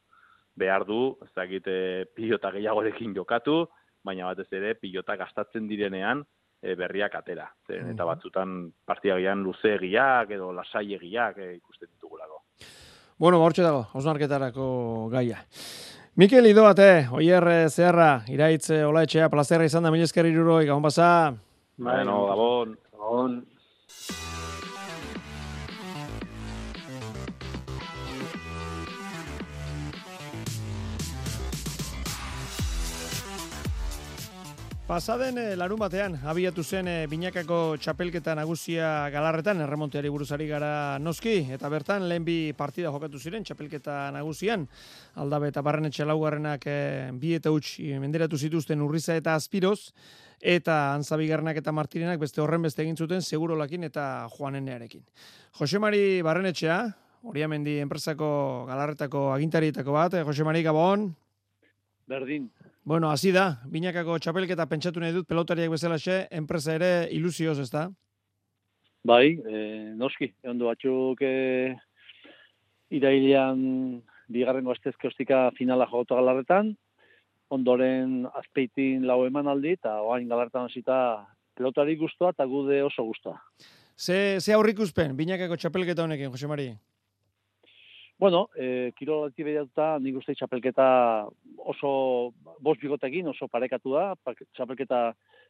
Behar du, ez dakit, eh, pilota gehiagorekin jokatu, baina batez ere pilota gastatzen direnean e, berriak atera. Zeren, eta batzutan partiagian luzeegiak edo lasaiegiak e, ikusten ditugulako. Bueno, ba, hortxe dago, hausnarketarako gaia. Mikel Idoate, Oier eh, Zeharra, Iraitz Olaetxea, plazerra izan da, mila esker iruroi, gabon pasa. Bueno, Gabon. Gabon. Pasaden eh, larun batean, abiatu zen eh, binakako txapelketa nagusia galarretan, erremonteari buruzari gara noski, eta bertan lehen bi partida jokatu ziren txapelketa nagusian, aldabe eta barrenetxe laugarrenak eh, bi eta huts menderatu zituzten urriza eta azpiroz, eta antzabigarrenak eta martirenak beste horren beste egin zuten segurolakin eta joanenearekin. Jose Mari Barrenetxea, Oriamendi enpresako galarretako agintarietako bat, eh, Jose Mari Gabon, Berdin. Bueno, hasi da, binakako txapelketa pentsatu nahi dut, pelotariak bezalaxe, enpresa ere ilusioz, ez? Bai, e, noski, ondo batzuk e, irailean bigarrengo astezke ostika finala jogatu galarretan, ondoren azpeitin lau emanaldi, eta oain galarretan hasita pelotari guztua eta gude oso guztua. Ze, ze aurrikuspen, binakako txapelketa honekin, Jose Mari? Bueno, e, kirolati behiratuta nik uste txapelketa oso bost bigotekin oso parekatu da, txapelketa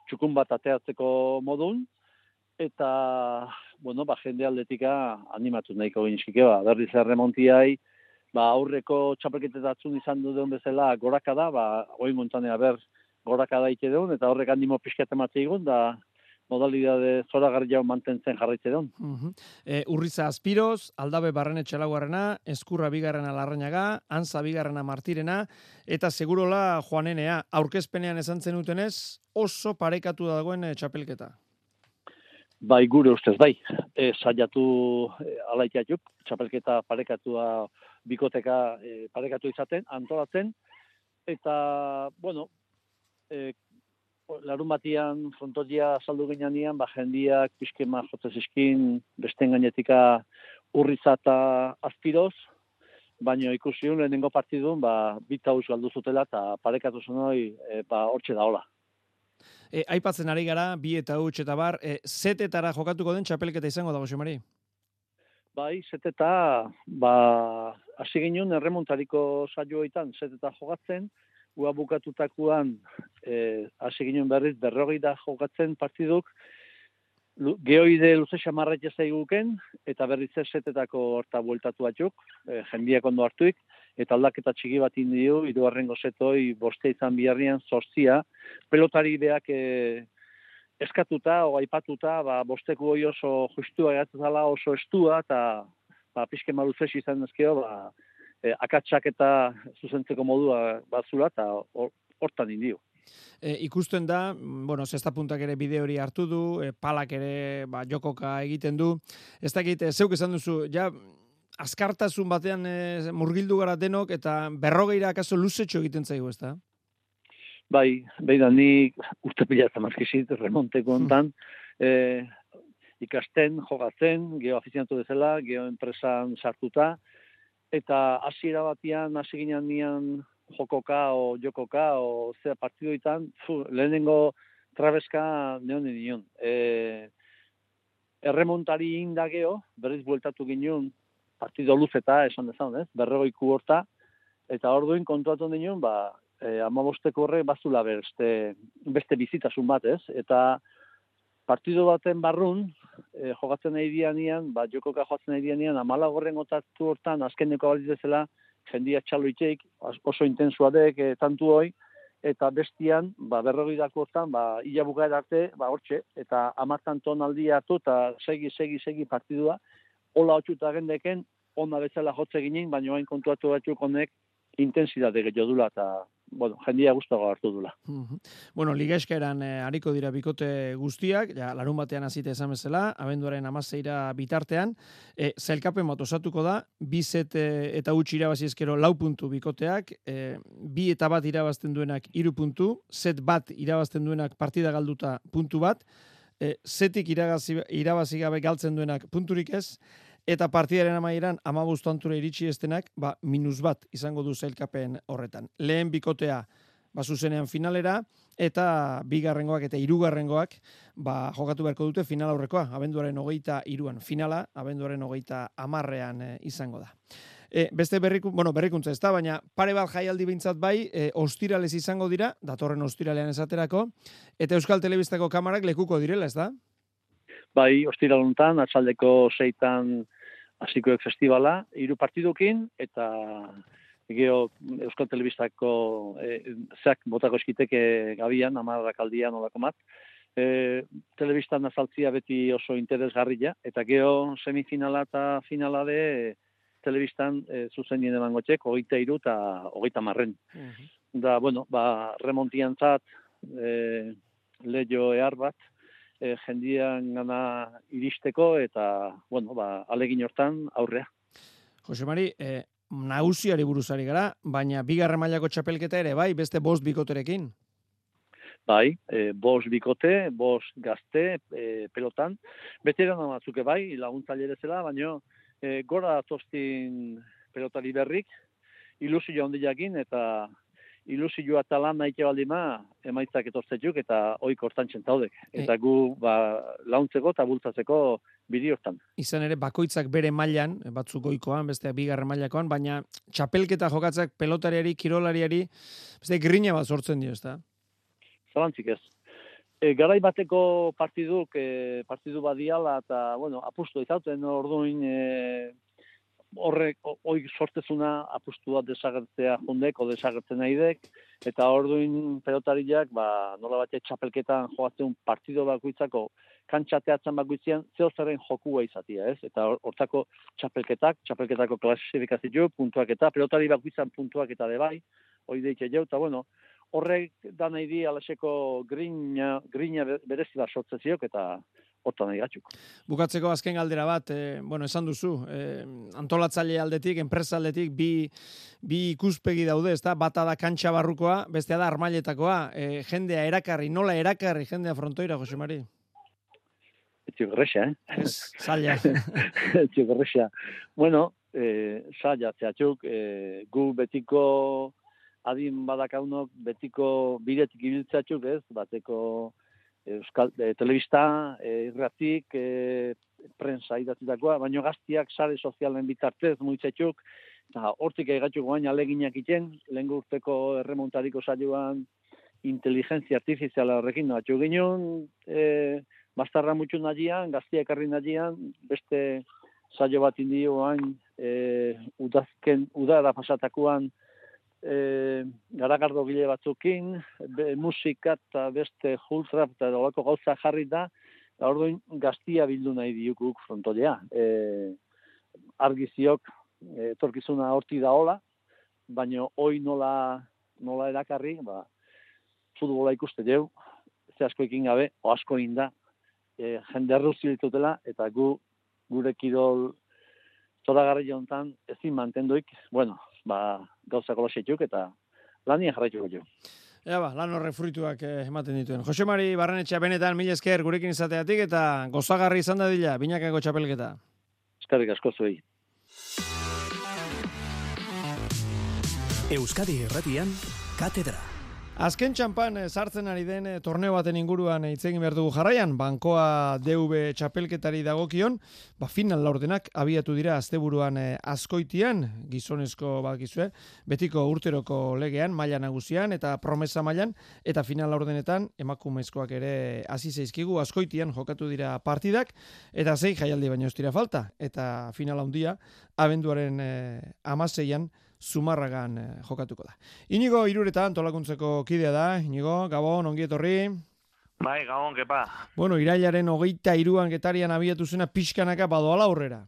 txukun bat ateatzeko modun, eta, bueno, ba, jende aldetika animatu nahiko gintzike, ba, berriz erremontiai, ba, aurreko txapelketetatzun izan duen bezala goraka da, ba, oin montanea ber goraka da ite deun, eta horrek animo pixkat ematze igun, da modalidade zoragarri hau mantentzen jarraitze deun. Uh e, urriza Azpiroz, Aldabe Barrene Txelaugarrena, Eskurra Bigarrena Larrañaga, Antza Bigarrena Martirena, eta segurola Joanenea, aurkezpenean esan zenutenez, oso parekatu dagoen eh, txapelketa. Bai, gure ustez, bai. E, saiatu e, alaitiatuk, txapelketa parekatua bikoteka e, parekatu izaten, antolatzen, eta, bueno, e, larun batian frontotia saldu ginean ba, jendiak pixkema jotzez iskin, besten gainetika urriza eta azpiroz, baina ikusi hon lehenengo partidun, ba, bita galdu zutela eta parekatu zenoi, e, ba, hortxe da hola. E, aipatzen ari gara, bi eta huts eta bar, e, zetetara jokatuko den txapelketa izango da, Jose Mari? Bai, zeteta, ba, hasi ginen erremontariko saioetan zeteta jogatzen, ua bukatutakuan eh, hasi ginen berriz berrogei da jogatzen partiduk, geoide luze xamarrak zaiguken, eta berriz ez zetetako horta bueltatu batzuk, e, jendiak ondo hartuik, eta aldaketa txiki bat indio, irugarren gozetoi, boste izan biharrian, zortzia, pelotari beak e, eskatuta, o aipatuta, ba, bosteku hoi oso justua zala, oso estua, eta ba, pixke maluzesi izan ezkeo, ba, e, akatsak eta zuzentzeko modua bazula, eta hor- hortan indio. E, ikusten da, bueno, zesta puntak ere bide hori hartu du, e, palak ere ba, jokoka egiten du. Ez dakit, e, zeuk esan duzu, ja, azkartasun batean e, murgildu gara denok, eta berrogeira akaso luzetxo egiten zaigu, ez da? Bai, bai da, ni uste pila eta markizit, remonteko ontan, e, ikasten, jogatzen, geho afiziantu bezala, geho enpresan sartuta, eta hasiera batian, hasi ginen nian jokoka o jokoka o zera partidoitan, fu, lehenengo trabeska neonen nion. E, erremontari indageo, berriz bueltatu ginen, partido luzeta, esan dezan, ez? Berregoiku horta, eta orduin kontuatu nion, ba, e, amabosteko horre bazula beste, beste bizitasun bat, ez? Eta partido baten barrun, e, jogatzen nahi dianian, ba, jokoka jogatzen nahi dianian, amala gorren otatu hortan, azkeneko baliz bezala, jendia txalo itxeik, as- oso intensua dek, e, tantu hoi, eta bestian, ba, berrogei dako hortan, ba, ila arte, ba, hortxe, eta amartan tonaldia hartu, eta segi, segi, segi partidua, hola hotxuta gendeken, ona bezala jotze ginen, baina hain kontuatu batzuk honek intensitate gehiago dula, eta, bueno, jendia guztago hartu dula. Mhm. Bueno, ligaeskaeran eh, ariko dira bikote guztiak, ja, larun batean hasite esan bezala, abenduaren amazeira bitartean, e, zailkapen bat osatuko da, bi set eh, eta utzi irabazi ezkero lau puntu bikoteak, e, bi eta bat irabazten duenak iru puntu, set bat irabazten duenak partida galduta puntu bat, e, zetik iragazi, irabazi gabe galtzen duenak punturik ez, eta partidaren amaieran amabost antura iritsi estenak, ba, minus bat izango du zailkapen horretan. Lehen bikotea, ba, zuzenean finalera, eta bigarrengoak eta hirugarrengoak ba, jokatu beharko dute final aurrekoa, abenduaren hogeita iruan finala, abenduaren hogeita amarrean eh, izango da. E, beste berriku, bueno, berrikuntza ez da, baina pare bat jaialdi bintzat bai, e, ostirales izango dira, datorren ostiralean esaterako, eta Euskal Telebistako kamarak lekuko direla, ez da? Bai, ostiraluntan, atzaldeko seitan hasikoek festivala, hiru partidukin, eta geho Euskal Telebistako e, zeak botako eskiteke gabian, amarrak aldian olako mat. E, telebistan azaltzia beti oso interesgarria, eta geho semifinala eta finala de e, telebistan e, zuzen dien emango txek, hogeita iru eta hogeita marren. Da, bueno, ba, remontian zat, e, leio ehar bat, e, jendian gana iristeko, eta, bueno, ba, alegin hortan aurrea. Jose Mari, e, nagusiari buruzari gara, baina bigarren mailako txapelketa ere bai, beste bost bikoterekin. Bai, e, bos bikote, bos gazte, e, pelotan. Beterana batzuke bai, laguntzaile zela, baina e, gora atostin pelotari berrik, ilusio handiakin, eta ilusioa eta lan nahi baldima emaitzak etortzetuk eta oik hortan txentaudek. Eta gu ba, launtzeko eta bultzatzeko bidi hortan. Izan ere, bakoitzak bere mailan, batzuk goikoan, beste bigarren mailakoan, baina txapelketa jokatzak pelotariari, kirolariari, beste grina bat sortzen dio, ez da? Zalantzik ez. E, garai bateko partiduk, e, partidu badiala eta, bueno, apustu izauten orduin e, horrek oik sortezuna apustua desagertzea jundek, o desagertzen nahi dek, eta orduin pelotariak, ba, nola bate txapelketan joatzen partido bakoitzako kantxateatzen bakoitzean, zeo zerren jokua izatia, ez? Eta hor- hortako txapelketak, txapelketako klasifikazio, puntuak eta, pelotari bakoitzan puntuak eta de bai, hoi deitxe jau, eta bueno, horrek da nahi di alaseko grina, grina be- berezi bat sortzeziok, eta hortan nahi gatxuk. Bukatzeko azken galdera bat, e, bueno, esan duzu, e, antolatzaile aldetik, enpresa aldetik, bi, bi ikuspegi daude, ezta? Bata da kantxa barrukoa, bestea da armailetakoa, e, jendea erakarri, nola erakarri jendea frontoira, Jose Mari? Etxio gerresa, eh? Ez, zaila. Gerresa. Bueno, eh, saia zehatzuk, eh, gu betiko adin badakaunok betiko bidetik ibiltzatzuk, ez? Bateko Euskal e, telebista, e, irratik, e, prensa idatzitakoa, baino gaztiak sare sozialen bitartez muitzatzuk, eta hortik egatzuk guain aleginak iten, lehen urteko erremontariko saioan inteligentzia artifiziala horrekin, no, atxo ginen, e, bastarra mutxu nagian, gaztiak arri nagian, beste saio bat indio guain, e, udazken, udara pasatakoan, e, garagardo gile batzukin, be, musika eta beste jultrap eta dolako gauza jarri da, eta orduin gaztia bildu nahi diukuk frontolea. E, argiziok, e, etorkizuna horti da hola, baina hoi nola, nola erakarri, ba, futbola ikuste deu, ze asko ekin gabe, o asko inda, e, jende arruzi ditutela, eta gu, gure kirol zoragarri jontan ezin mantenduik, bueno, ba, gauza kolosetuk eta lanien jarraituko jo. Ea ba, lan horre fruituak eh, ematen dituen. Jose Mari Barrenetxea benetan mila esker gurekin izateatik eta gozagarri izan da dila, binakako txapelketa. Eskerrik asko zuei. Euskadi Erratian, Katedra. Azken txampan eh, sartzen ari den eh, torneo baten inguruan hitz egin behar dugu jarraian, bankoa DV txapelketari dagokion, ba final laurdenak abiatu dira asteburuan eh, askoitian, gizonezko bakizue, betiko urteroko legean, maila nagusian eta promesa mailan. Eta final laurdenetan emakumezkoak ere hasi zaizkigu. Askoitian jokatu dira partidak. Eta sei jaialdi baino ez dira falta. Eta final handia abenduaren eh, amaseian Zumarragan eh, jokatuko da. Inigo iruretan tolakuntzeko kidea da, Inigo, Gabon, ongi etorri. Bai, Gabon, kepa. Bueno, irailaren hogeita iruan getarian abiatu zena pixkanaka badoala aurrera.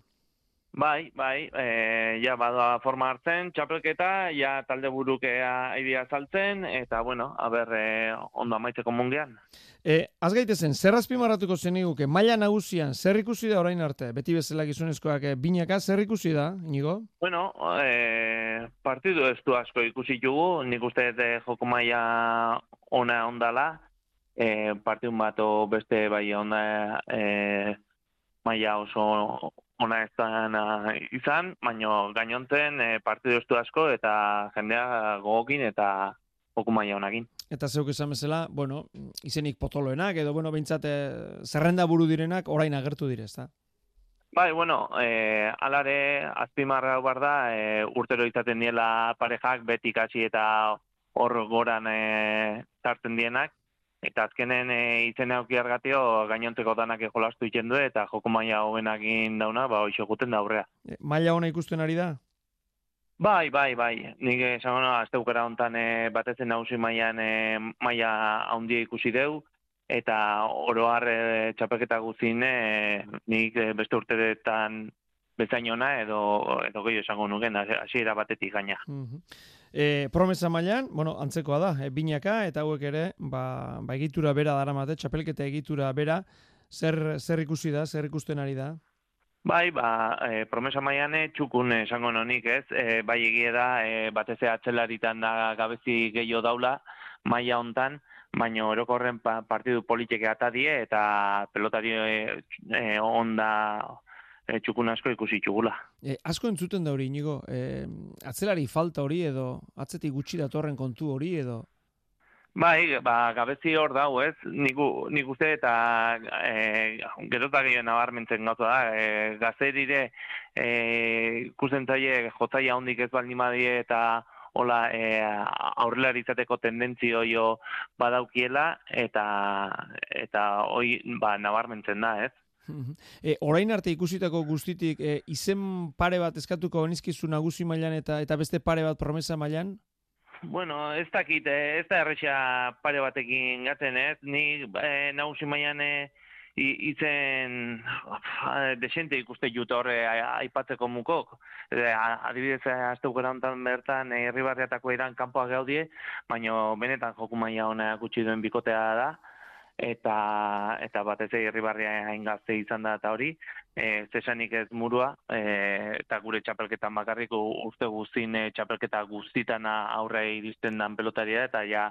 Bai, bai, e, ja badoa forma hartzen, txapelketa, ja talde burukea idea saltzen, eta bueno, a ber, e, ondo amaitzeko mungean. E, az gaitezen, zer azpimarratuko zen iguke, maila nagusian, zer ikusi da orain arte? Beti bezala gizunezkoak e, binaka, zer ikusi da, inigo? Bueno, e, partidu ez du asko ikusi jugu, nik uste de joko maila ona ondala, e, partidun bat beste bai ona e, maila oso ona ez da izan, baino gainontzen e, partidu ez du asko eta jendea gogokin eta joko maila onakin. Eta zeuk esan bezala, bueno, izenik potoloenak, edo, bueno, bintzate, zerrenda buru direnak, orain agertu dire, ezta? Bai, bueno, e, alare, azpimarra bar da, e, urtero izaten diela parejak, beti kasi eta hor goran e, tartzen dienak, eta azkenen e, izen auki argatio gainonteko danak jolastu iten du, eta joko maila hobenak dauna, ba, hoxo guten da aurrea. E, maila hona ikusten ari da? Bai, bai, bai. Nik esan gona, azte ukera hontan e, batezen nagusi mailan e, maila handia ikusi deu, eta oroar e, txapeketa guzin e, nik e, beste urteretan bezainona edo edo gehiago esango nuken hasiera batetik gaina. Mm e, promesa mailan, bueno, antzekoa da, e, binaka eta hauek ere, ba, ba egitura bera daramate, txapelketa egitura bera, zer, zer ikusi da, zer ikusten ari da? Bai, ba, e, promesa maiane txukun esango nonik, ez? E, bai egie da, e, batez atzelaritan da gabezi gehiago daula, maila hontan, baina orokorren pa, partidu politike eta die, eta pelotari e, onda e, txukun asko ikusi txugula. E, asko entzuten da hori, inigo, e, atzelari falta hori edo, atzetik gutxi datorren kontu hori edo, Bai, ba, gabezi hor dau, ez? Nik, nik uste eta e, gerota gehiago nabarmentzen gauza da. E, gazerire e, ikusten zaie jotzaia hondik ez baldin badie eta hola e, aurrelari izateko tendentzio jo badaukiela eta eta hoi ba, nabarmentzen da, ez? E, orain arte ikusitako guztitik e, izen pare bat eskatuko onizkizu nagusi mailan eta eta beste pare bat promesa mailan? Bueno, ez dakit, eh, ez da errexea pare batekin gaten, ez? Ni eh, nagusi maian eh, itzen desente ikuste jut horre aipatzeko mukok. E, adibidez, azte ukera honetan bertan, herribarriatako iran kanpoak gaudie, baina benetan joku maia hona gutxi duen bikotea da, eta eta batez ere irribarria hain gazte izan da eta hori e, zesanik ez murua, e, eta gure txapelketan bakarrik u- uste guztin e, txapelketa guztitan aurre iristen dan pelotaria, eta ja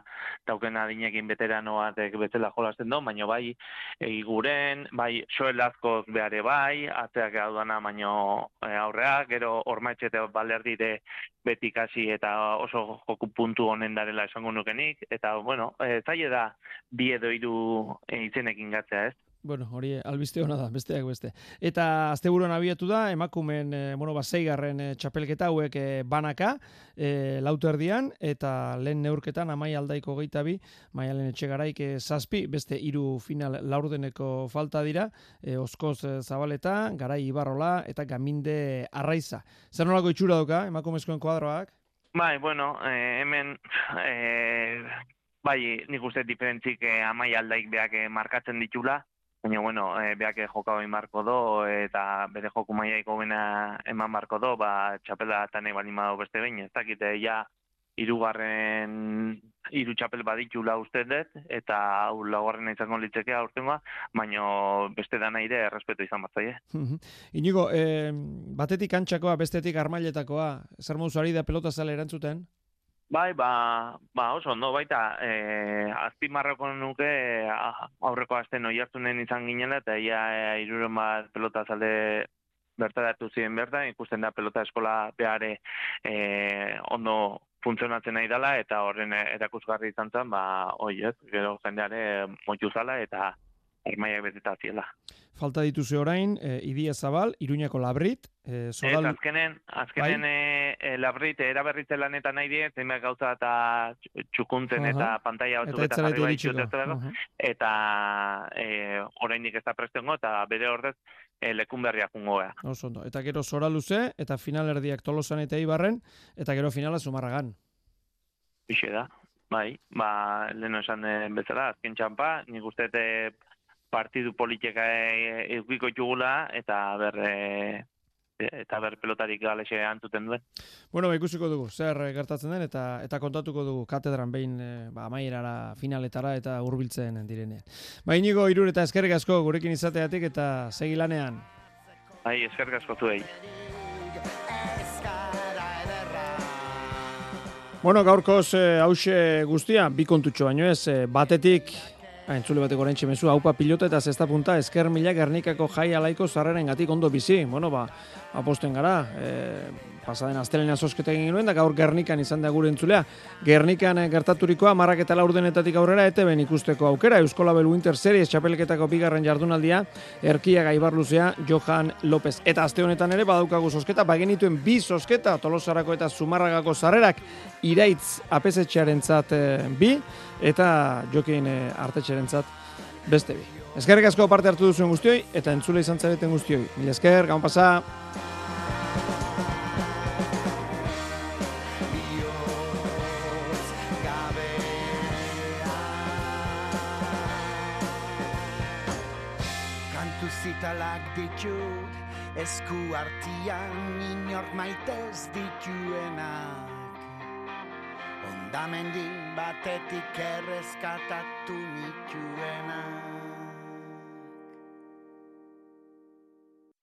tauken adinekin beterano batek bezala jolasten do, baino bai, e, guren, bai, soel askoz behare bai, atzeak hau dana baino e, aurreak, gero ormaetxete balderdire beti kasi eta oso joku puntu honen darela esango nukenik, eta, bueno, e, zaila da bi edo hiru e, izenekin gatzea, ez? Bueno, hori albiste hona da, besteak beste. Eta asteburuan abiatu da, emakumen, e, bueno, ba, zeigarren e, txapelketa hauek e, banaka, e, lautu erdian, eta lehen neurketan amai aldaiko geita maialen etxegaraik e, zazpi, beste hiru final laurdeneko falta dira, e, oskoz e, zabaleta, garai ibarrola, eta gaminde arraiza. Zer nolako itxura dauka, emakumezkoen kuadroak? Bai, bueno, eh, hemen eh, bai, nik uste diferentzik eh, amai aldaik beak eh, markatzen ditula, baina bueno, eh, beak eh, jokau egin marko do, eta bere joku maiaiko bena eman marko do, ba, txapela eta nahi balin badu beste behin, ez dakite, ja, irugarren hiru txapel baditula uste dut, eta hau laugarrena izango litzeke aurtengoa, baina beste dana ire errespetu izan bat zaie. Mhm. Inigo, e, batetik antxakoa, bestetik armailetakoa, zer ari da pelota zale erantzuten? Bai, ba, ba oso ondo baita, eh, azpimarrako nuke aurreko asten oi hartunen izan ginela, eta ia e, iruren bat pelota zalde bertaratu ziren bertan, ikusten da pelota eskola behare eh, ondo funtzionatzen nahi dela, eta horren eh, erakusgarri izan zen, ba, oi ez, gero jendeare moitu zala, eta armaiak beteta ziela. Falta dituzu orain, e, Idia Zabal, Iruñako Labrit, e, Ez, Zoral... azkenen, azkenen e, e, labrit eraberritze lanetan nahi die, zenbait gauza eta tx- txukuntzen Aha. eta pantalla batzuk ez eta jarri bai txutetzeko, Aha. eta e, oraindik ez da prestengo, eta bere ordez e, lekun berriak jungo gea. Oso ondo. Eta gero Zora luze, eta final erdiak Tolosan eta Ibarren, eta gero finala Zumarragan. Pixe da, bai, ba, leheno esan bezala, azken txampa, nik uste partidu politika eukiko itugula, eta ber, e, eta ber pelotarik galexe antzuten duen. Bueno, ba, ikusiko dugu, zer eh, gertatzen den, eta eta kontatuko dugu katedran behin e, ba, amaierara, finaletara eta hurbiltzen direnean. Ba, inigo, irur eta eskerrik asko gurekin izateatik eta segi lanean. Bai, eskerrik asko zuei. Bueno, gaurkoz e, hause guztia, bi kontutxo baino ez, e, batetik, entzule bateko orain mezu, haupa pilota eta zesta punta, esker mila gernikako jai alaiko zarreren gatik ondo bizi. Bueno, ba, aposten gara, e, pasaden astelena sosketa egin da gaur Gernikan izan da gure entzulea. Gernikan eh, gertaturikoa, marrak eta laurdenetatik aurrera, ete ben ikusteko aukera, Euskolabel Winter Series txapelketako bigarren jardunaldia, erkia gaibar luzea, Johan López. Eta aste honetan ere badaukagu sosketa, bagenituen bi sosketa, Tolosarako eta Zumarragako sarrerak, iraitz apesetxearentzat eh, bi, eta jokin eh, artetxearentzat beste bi. Eskerrik asko parte hartu duzuen guztioi, eta entzule izan zareten guztioi. Mila esker, gaun pasa. Zitalak ditut esku artian inor maitez dituenak Ondamendi batetik erreskatatu nituenak